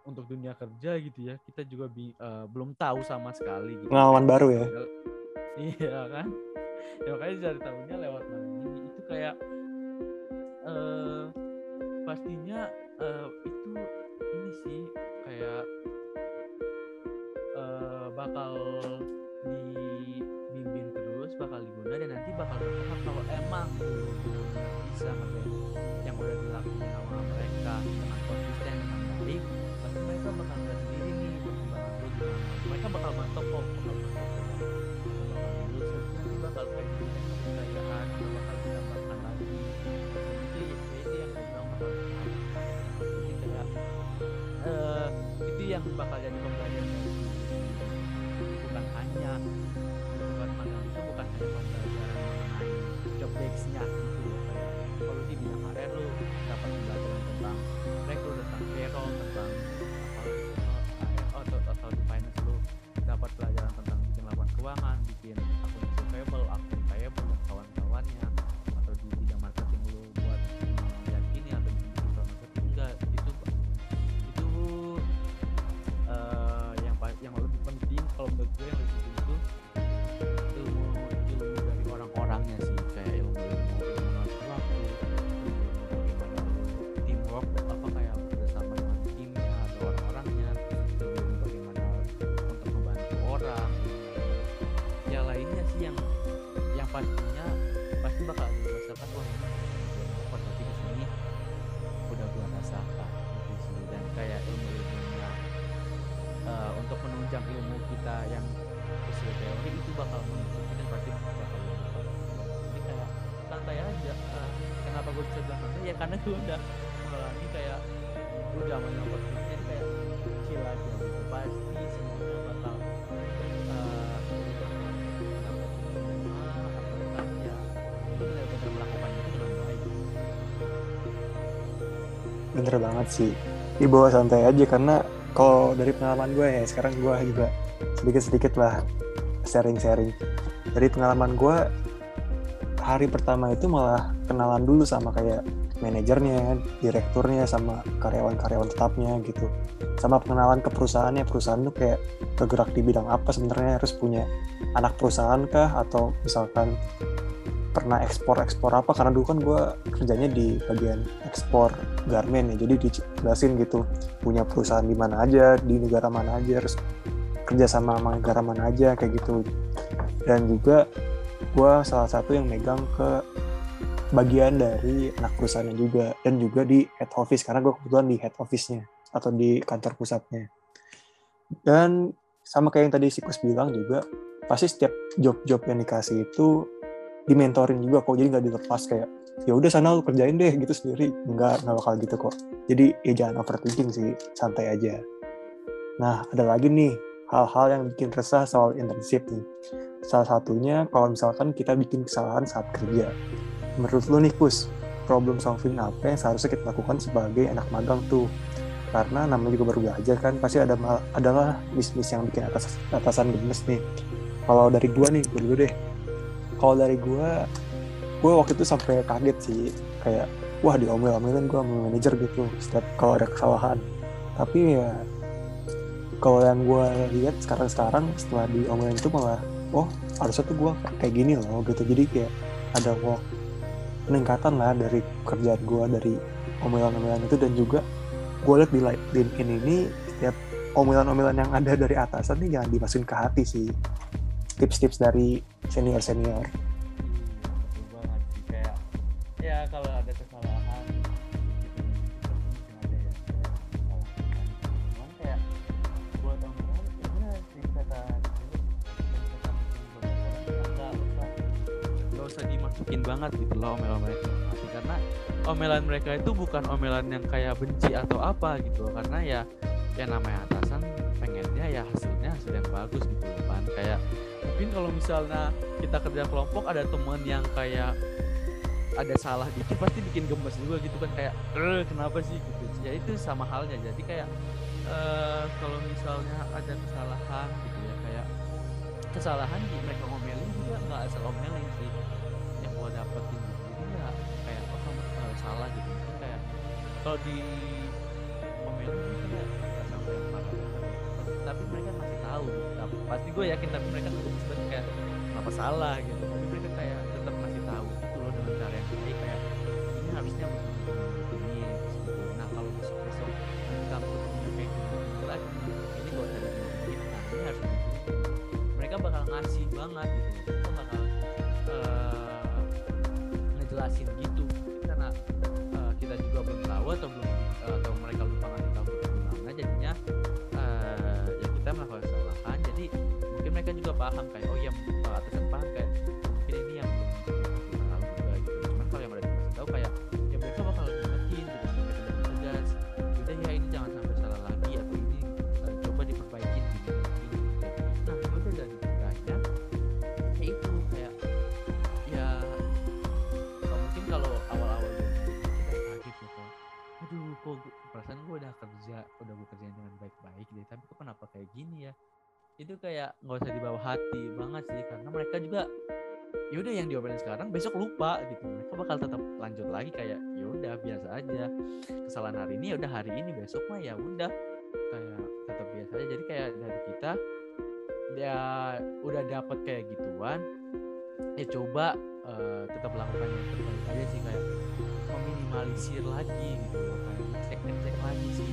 untuk dunia kerja gitu ya kita juga bi uh, belum tahu sama sekali gitu. pengalaman baru ya? Iya kan? Ya makanya cari tahunya lewat ini. Itu kayak uh, pastinya uh, itu ini sih kayak uh, bakal dibimbing terus bakal diguna dan nanti bakal bertahap kalau emang benar-benar bisa ngerjain banget sih. Dibawa santai aja karena kalau dari pengalaman gue ya sekarang gue juga sedikit-sedikit lah sharing-sharing. Dari pengalaman gue hari pertama itu malah kenalan dulu sama kayak manajernya, direkturnya, sama karyawan-karyawan tetapnya gitu. Sama pengenalan ke perusahaannya, perusahaan tuh kayak bergerak di bidang apa sebenarnya? Harus punya anak perusahaan kah? Atau misalkan pernah ekspor-ekspor apa karena dulu kan gue kerjanya di bagian ekspor garmen ya jadi dijelasin gitu punya perusahaan di mana aja di negara mana aja harus kerja sama sama negara mana aja kayak gitu. Dan juga gue salah satu yang megang ke bagian dari anak perusahaannya juga dan juga di head office karena gue kebetulan di head office-nya atau di kantor pusatnya. Dan sama kayak yang tadi Sikus bilang juga pasti setiap job-job yang dikasih itu dimentorin juga kok jadi nggak dilepas kayak ya udah sana lu kerjain deh gitu sendiri. Nggak nggak bakal gitu kok. Jadi ya jangan overthinking sih santai aja. Nah ada lagi nih hal-hal yang bikin resah soal internship nih. Salah satunya kalau misalkan kita bikin kesalahan saat kerja. Menurut lu nih Kus problem solving apa yang seharusnya kita lakukan sebagai anak magang tuh? Karena namanya juga baru belajar kan pasti ada adalah miss-miss yang bikin atas atasan gemes nih. Kalau dari gua nih gue dulu deh kalau dari gue gue waktu itu sampai kaget sih. Kayak wah diomel-omelin gue sama manajer gitu setiap kalau ada kesalahan. Tapi ya kalau yang gue lihat sekarang-sekarang setelah diomelin itu malah oh harusnya tuh gue kayak gini loh gitu. Jadi kayak ada walk peningkatan lah dari kerjaan gue dari omelan-omelan itu. Dan juga gue lihat di LinkedIn ini setiap omelan-omelan yang ada dari atasan ini jangan dimasukin ke hati sih tips-tips dari senior senior banget sih kayak ya kalau ada kesalahan dimasukin banget gitu loh omelan mereka. Karena omelan mereka itu bukan omelan yang kayak benci atau apa gitu karena ya ya namanya atasan pengennya ya hasilnya hasil yang bagus gitu kan. Kayak mungkin kalau misalnya kita kerja kelompok ada teman yang kayak ada salah dikit pasti bikin gemes juga gitu kan kayak eh kenapa sih? Gitu. Ya itu sama halnya. Jadi kayak uh, kalau misalnya ada kesalahan gitu ya kayak kesalahan di mereka ngomelin juga nggak asal ngomelin sih. Yang gua dapetin gitu jadi ya kayak oh salah gitu. Kayak kalau di ngomelin itu ya tapi mereka masih tahu. Pasti gue yakin tapi mereka bisa kayak kenapa salah gitu mereka juga ya udah yang diomelin sekarang besok lupa gitu. Mereka bakal tetap lanjut lagi kayak ya udah biasa aja. Kesalahan hari ini ya udah hari ini besok mah ya udah. Kayak tetap biasa aja. Jadi kayak dari kita dia udah dapet kayak gituan ya coba eh, tetap lakukan yang terbaik aja sih kayak meminimalisir lagi gitu kayak cek cek lagi sih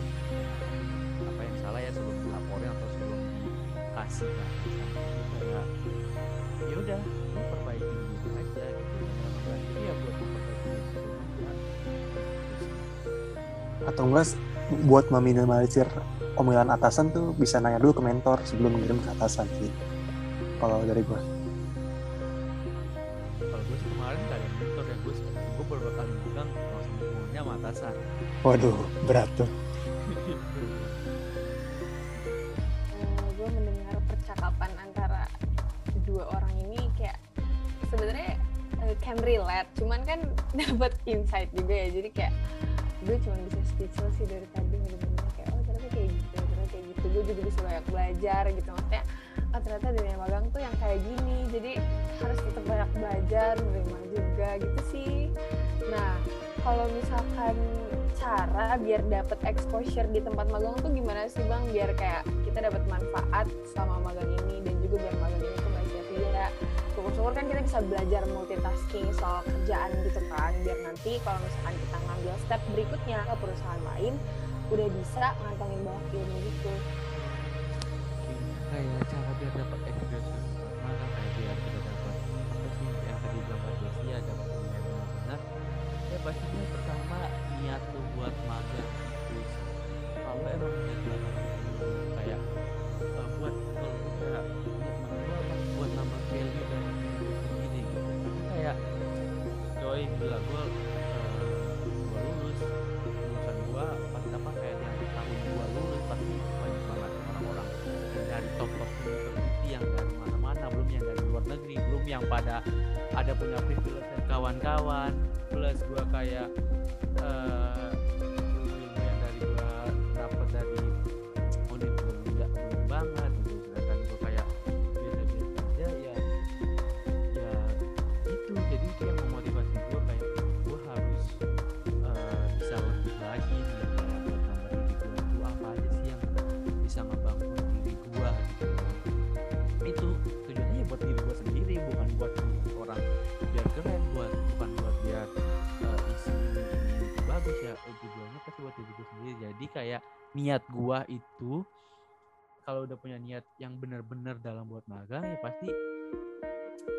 apa yang salah ya sebelum dilaporin atau sebelum dikasih atasan. Kayak ya udah lu perbaiki diri aja gitu. Berarti ya buat memperbaiki diri aja atau enggak buat meminimalisir omelan atasan tuh bisa nanya dulu ke mentor sebelum ngirim ke atasan sih kalau dari gue kalau gue sih kemarin gak ada mentor ya gue gue beberapa kali bilang langsung hubungannya sama atasan. Waduh berat tuh. Can relate cuman kan *laughs* dapat insight juga ya jadi kayak gue cuma bisa speechless sih dari tadi bener-bener kayak oh ternyata kayak gitu ternyata kayak gitu gue juga bisa banyak belajar gitu. Maksudnya oh ternyata dunia magang tuh yang kayak gini jadi harus tetap banyak belajar menerima juga gitu sih. Nah kalau misalkan cara biar dapat exposure di tempat magang tuh gimana sih bang? Biar kayak kita dapat manfaat selama magang ini dan juga biar magang ini syukur-syukur kan kita bisa belajar multitasking soal kerjaan gitu kan. Biar nanti kalau misalkan kita ngambil step berikutnya ke perusahaan lain udah bisa ngantongin banyak ilmu gitu. Kayak cara biar dapat experience tempat magang kayak biar kita dapat apa sih yang tadi bilang ya dapat diri gue sendiri. Jadi kayak niat gue itu kalau udah punya niat yang benar-benar dalam buat magang ya pasti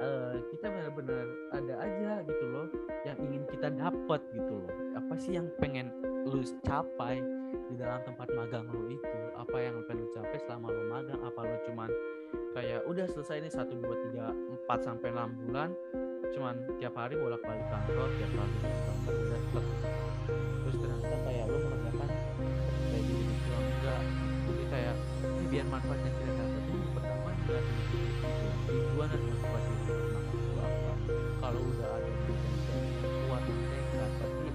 eh, kita benar-benar ada aja gitu loh yang ingin kita dapat gitu loh. Apa sih yang pengen lu capai di dalam tempat magang lu itu? Apa yang pengen lu capai selama lu magang? Apa lu cuman kayak udah selesai nih satu dua tiga empat sampai enam bulan cuman tiap hari bolak balik kantor tiap hari bolak kantor udah tek. Biar manfaat yang kita dapat ini pertama gitu tujuan dan motivasi magang itu apa kalau udah ada tujuan yang kuat tekad pasti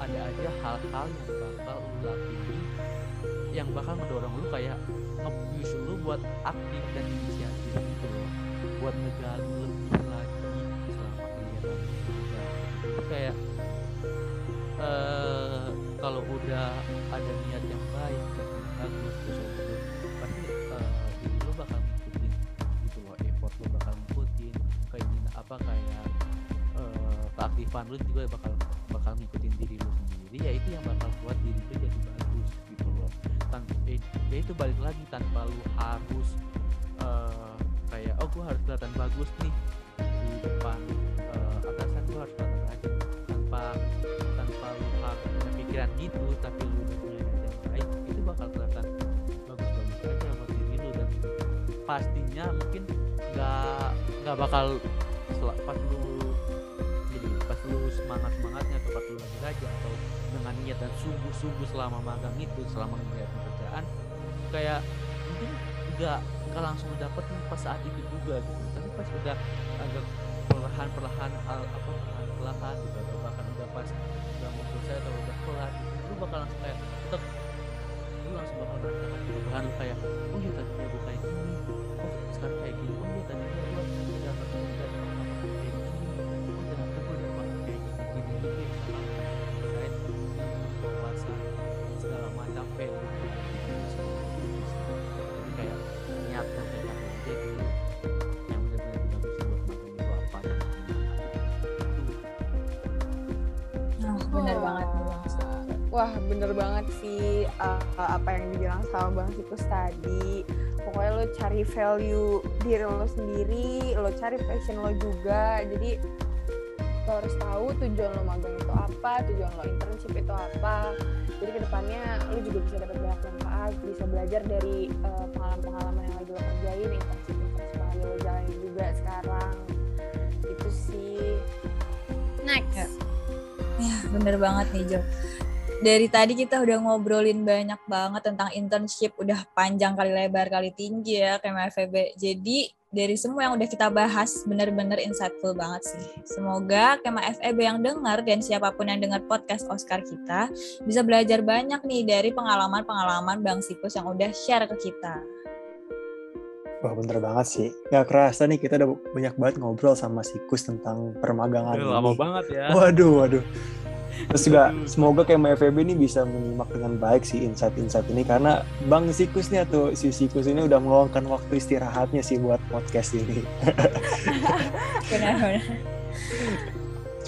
ada aja hal-hal yang bakal lu lakuin yang bakal mendorong lu kayak nge-push lu buat aktif dan inisiatif gitu loh buat ngegali lebih lagi selama kegiatan. Jadi kayak eh kalau udah ada niat yang baik dan yang bagus terus keaktifan lu juga bakal bakal ngikutin diri lu sendiri. Ya itu yang bakal buat diri lu jadi bagus gitu loh. Tan eh, ya itu balik lagi tanpa lu harus eh, kayak oh gua harus kelihatan bagus nih di depan eh, atasan gua harus kelihatan rajin tanpa tanpa lu harus pikiran gitu tapi lu udah punya yang baik itu bakal kelihatan bagus-bagus aja buat diri lu. Dan pastinya mungkin nggak nggak bakal pas lu lu semangat semangatnya pas lu lagi rajin atau dengan niat dan sungguh-sungguh selama magang itu selama mengerjakan pekerjaan kayak mungkin nggak nggak langsung dapet pas saat itu juga gitu. Tapi pas udah agak perlahan perlahan al, apa perlahan perlahan gitu atau bahkan udah pas udah mau selesai atau udah kelar gitu, lu bakal langsung kayak tek lu langsung bakal merasakan perubahan lu kayak oh iya tadinya gue kayak bener banget sih uh, apa yang dibilang sama Bang Sikus tadi. Pokoknya lo cari value diri lo sendiri, lo cari passion lo juga. Jadi lo harus tahu tujuan lo magang itu apa tujuan lo internship itu apa. Jadi ke depannya lo juga bisa dapat banyak manfaat bisa belajar dari uh, pengalaman-pengalaman yang lagi lo kerjain internship internship yang lagi lo jalanin juga sekarang. Itu sih. Next. Ya, ya bener banget nih Jo dari tadi kita udah ngobrolin banyak banget tentang internship, udah panjang kali lebar kali tinggi ya kayak FEB. Jadi dari semua yang udah kita bahas bener-bener insightful banget sih. Semoga Kema FEB yang dengar dan siapa pun yang dengar podcast Oscar kita bisa belajar banyak nih dari pengalaman-pengalaman Bang Sikus yang udah share ke kita. Wah bener banget sih. Gak kerasa nih kita udah banyak banget ngobrol sama Sikus tentang permagangan Udah lama banget ya. Waduh, waduh. Terus juga semoga kayak MFB ini bisa menyimak dengan baik sih insight-insight ini karena Bang Sikus nih atau si Sikus ini udah meluangkan waktu istirahatnya sih buat podcast ini. *laughs* Benar-benar.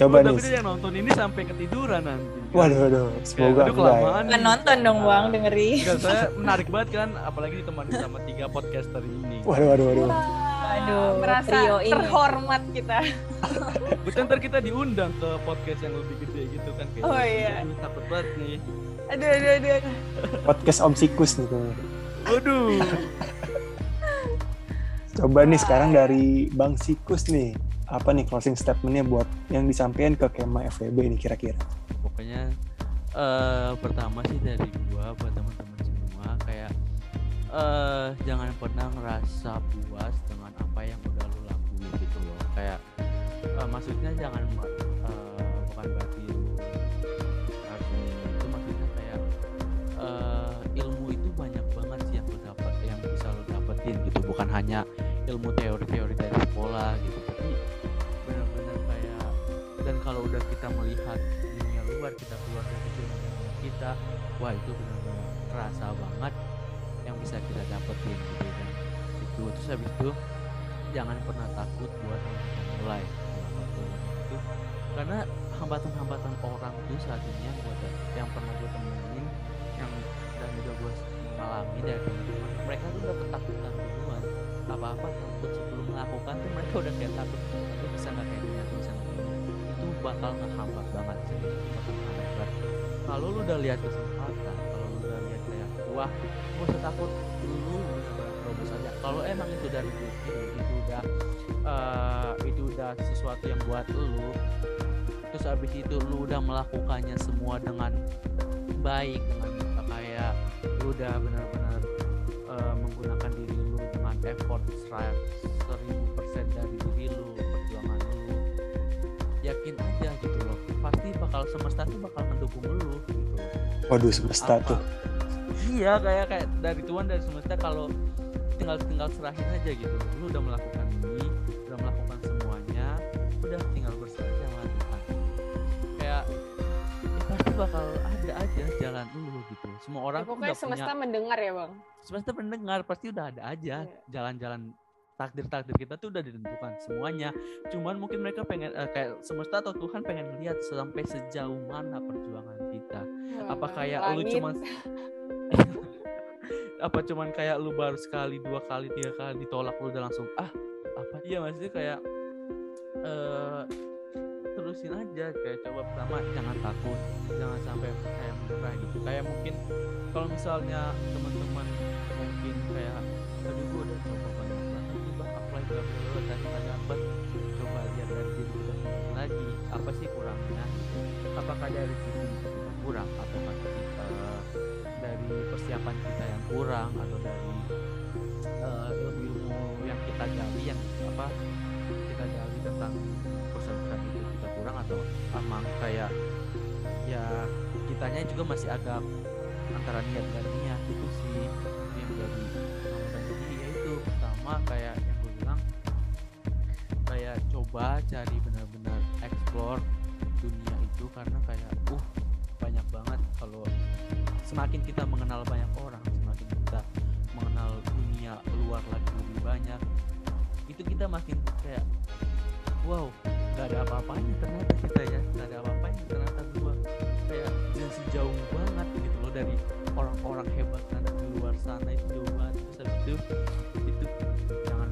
Coba oh, nih. Tapi dia yang nonton ini sampai ketiduran nanti. Waduh, waduh. Semoga Aduh, kelamaan. Nonton dong Bang, dengerin. Enggak, saya menarik banget kan, apalagi ditemani sama tiga podcaster ini. Waduh, waduh, waduh. Aduh, merasa trio ini. terhormat kita. *laughs* Betul ntar kita diundang ke podcast yang lebih gede gitu kan kayak. Oh, iya. "Aduh, takut banget nih. Aduh, aduh, aduh. aduh. Podcast Om Sikus nih. tuh. Waduh. *laughs* Coba nih sekarang dari Bang Sikus nih. Apa nih closing statementnya buat yang disampaikan ke Kema FWB ini kira-kira? Pokoknya eh pertama sih dari gua buat teman-teman semua kayak eh jangan pernah ngerasa puas dengan apa yang udah lu lakuin gitu loh. Kayak eh, maksudnya jangan eh, bukan berarti lu itu maksudnya kayak eh, ilmu itu banyak banget sih yang lu dapat yang bisa lu dapetin gitu bukan hanya ilmu teori-teori dari sekolah gitu tapi benar-benar kayak dan kalau udah kita melihat dunia luar kita keluar dari dunia kita wah itu benar-benar terasa banget bisa kita dapetin gitu kan. Itu terus habis itu jangan pernah takut buat mulai. Itu. Karena hambatan-hambatan orang tuh saat ini yang pernah gue temuin yang dan juga gue mengalami dari teman-teman mereka tuh udah ketakutan duluan. Apa-apa takut sebelum melakukan tuh mereka udah kayak takut itu bisa nggak kayak gini aku bisa nggak itu bakal ngehambat banget sih kalau lu udah lihat kesempatan kalau lu udah lihat kayak wah gak usah takut lu bener-bener terobos aja kalau emang itu dari itu itu udah eh, itu udah sesuatu yang buat lu terus abis itu lu udah melakukannya semua dengan baik dengan kayak lu udah benar-benar eh, menggunakan diri lu dengan effort seribu persen dari diri lu perjuangan lu yakin aja gitu loh pasti bakal semesta tuh bakal mendukung lu gitu. Waduh, semesta Apa- tuh. Iya kayak kayak dari Tuhan dari semesta kalau tinggal tinggal serahin aja gitu lu udah melakukan ini udah melakukan semuanya udah tinggal berserah aja sama Tuhan kayak ya pasti bakal ada aja jalan lu gitu semua orang Ya, pokoknya udah semesta punya mendengar ya bang. semesta mendengar pasti udah ada aja Iya. Jalan-jalan takdir-takdir kita tuh udah ditentukan semuanya. Cuman mungkin mereka pengen eh, kayak semesta atau Tuhan pengen lihat sampai sejauh mana perjuangan kita. Apa Wah, kayak lu cuman *laughs* apa cuman kayak lu baru sekali dua kali tiga kali ditolak lu udah langsung ah apa iya maksudnya kayak eh terusin aja kayak coba pertama jangan takut jangan sampai kayak menyerah gitu. Kayak mungkin kalau misalnya teman-teman mungkin kayak tadi gua udah coba banyak bla bla bla tadi dapet coba lihat dari diri kita lagi apa sih kurangnya? Apakah dari sisi kita kurang atau kita dari persiapan kita yang kurang atau dari eh, ilmu-ilmu yang kita gali yang apa kita gali tentang perusahaan itu kita kurang atau emang kayak ya kitanya juga masih agak antara niat dan niat itu sih yang jadi. Jadi ya itu pertama kayak coba cari benar-benar explore dunia itu karena kayak uh banyak banget. Kalau semakin kita mengenal banyak orang semakin kita mengenal dunia luar lagi lebih banyak itu kita makin kayak wow nggak ada apa-apanya ternyata kita ya. Nggak ada apa-apanya ternyata gua kayak jadi jauh banget gitu loh dari orang-orang hebat di luar sana itu jauh banget terus itu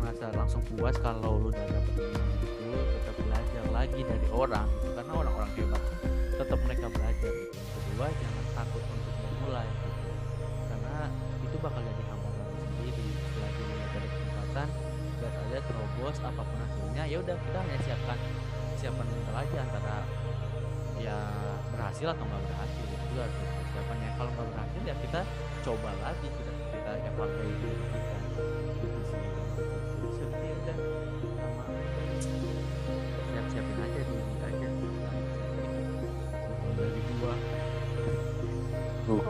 merasa langsung puas kalau lu udah dapet itu tetap belajar lagi dari orang gitu. Karena orang-orang hebat tetap mereka belajar gitu. Kedua jangan takut untuk memulai gitu. Karena itu bakal jadi hambatan sendiri. Selagi ada kesempatan lihat aja terobos apa pun hasilnya ya udah kita hanya siapkan siapkan mental aja antara ya berhasil atau nggak berhasil. Itu harus kita siapkan ya kalau nggak berhasil ya kita coba lagi kita kita evaluasi. gitu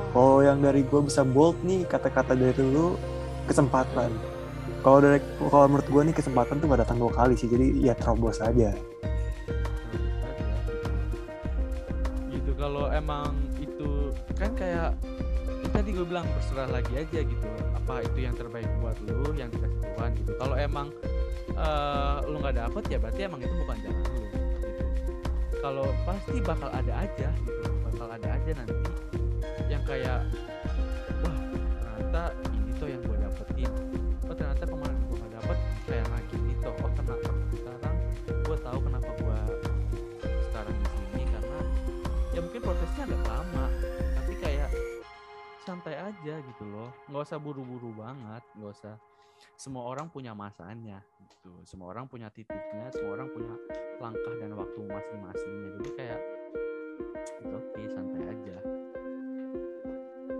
kalau yang dari gue bisa bold nih kata-kata dari lu kesempatan. Kalau dari kalau menurut gue nih kesempatan tuh gak datang dua kali sih, jadi ya terobos aja. gitu kalau emang itu kan kayak ya tadi gue bilang berserah lagi aja gitu. Apa itu yang terbaik buat lu yang dikasih Tuhan gitu. Kalau emang eh, lu nggak dapet ya berarti emang itu bukan jalan lu gitu. Kalau pasti bakal ada aja gitu. Bakal ada aja nanti kayak wah ternyata ini tuh yang gue dapetin. Oh ternyata kemarin gue nggak dapet kayak nggak gini tuh oh kenapa sekarang gue tahu kenapa gue sekarang di sini karena ya mungkin prosesnya agak lama tapi kayak santai aja gitu loh. Nggak usah buru-buru banget nggak usah. Semua orang punya masanya gitu. Semua orang punya titiknya semua orang punya langkah dan waktu masing-masingnya. Jadi kayak itu oke santai aja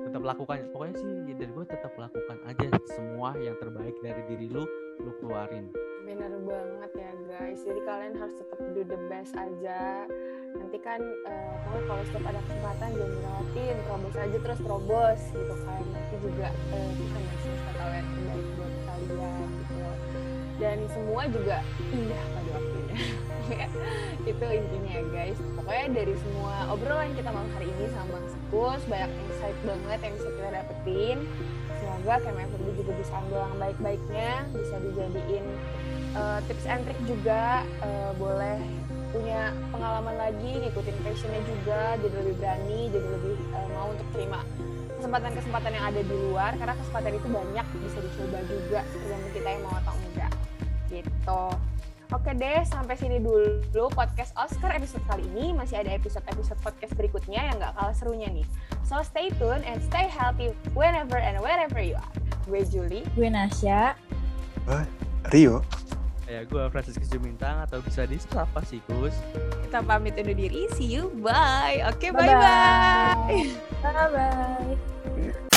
tetap lakukan pokoknya sih dari gue tetap lakukan aja semua yang terbaik dari diri lu lu keluarin Bener banget ya guys. Jadi kalian harus tetap do the best aja. Nanti kan pokoknya kalau setiap ada kesempatan jangan dilewatin, terobos aja terus terobos gitu kan. Nanti juga eh, kita masih tahu yang terbaik buat kalian gitu. Dan semua juga indah pada waktunya. *laughs* *laughs* itu intinya ya guys. Pokoknya dari semua obrolan kita malam hari ini sama Bang Sekus banyak insight banget yang bisa kita dapetin. Semoga KMFB juga bisa ambil yang baik-baiknya, bisa dijadiin uh, tips and trick juga uh, boleh punya pengalaman lagi ngikutin passionnya juga jadi lebih berani jadi lebih uh, mau untuk terima kesempatan-kesempatan yang ada di luar karena kesempatan itu banyak bisa dicoba juga tergantung kita yang mau atau enggak gitu Oke deh, sampai sini dulu podcast Oscar episode kali ini. Masih ada episode-episode podcast berikutnya yang gak kalah serunya nih. So stay tune and stay healthy whenever and wherever you are. Gue Julie. Gue Nasya. Rio, ya gue Franciscus Jumintang atau bisa disapa sih Kus Kita pamit undur diri. See you. Bye. Oke, Bye-bye. bye-bye. *laughs* Bye-bye.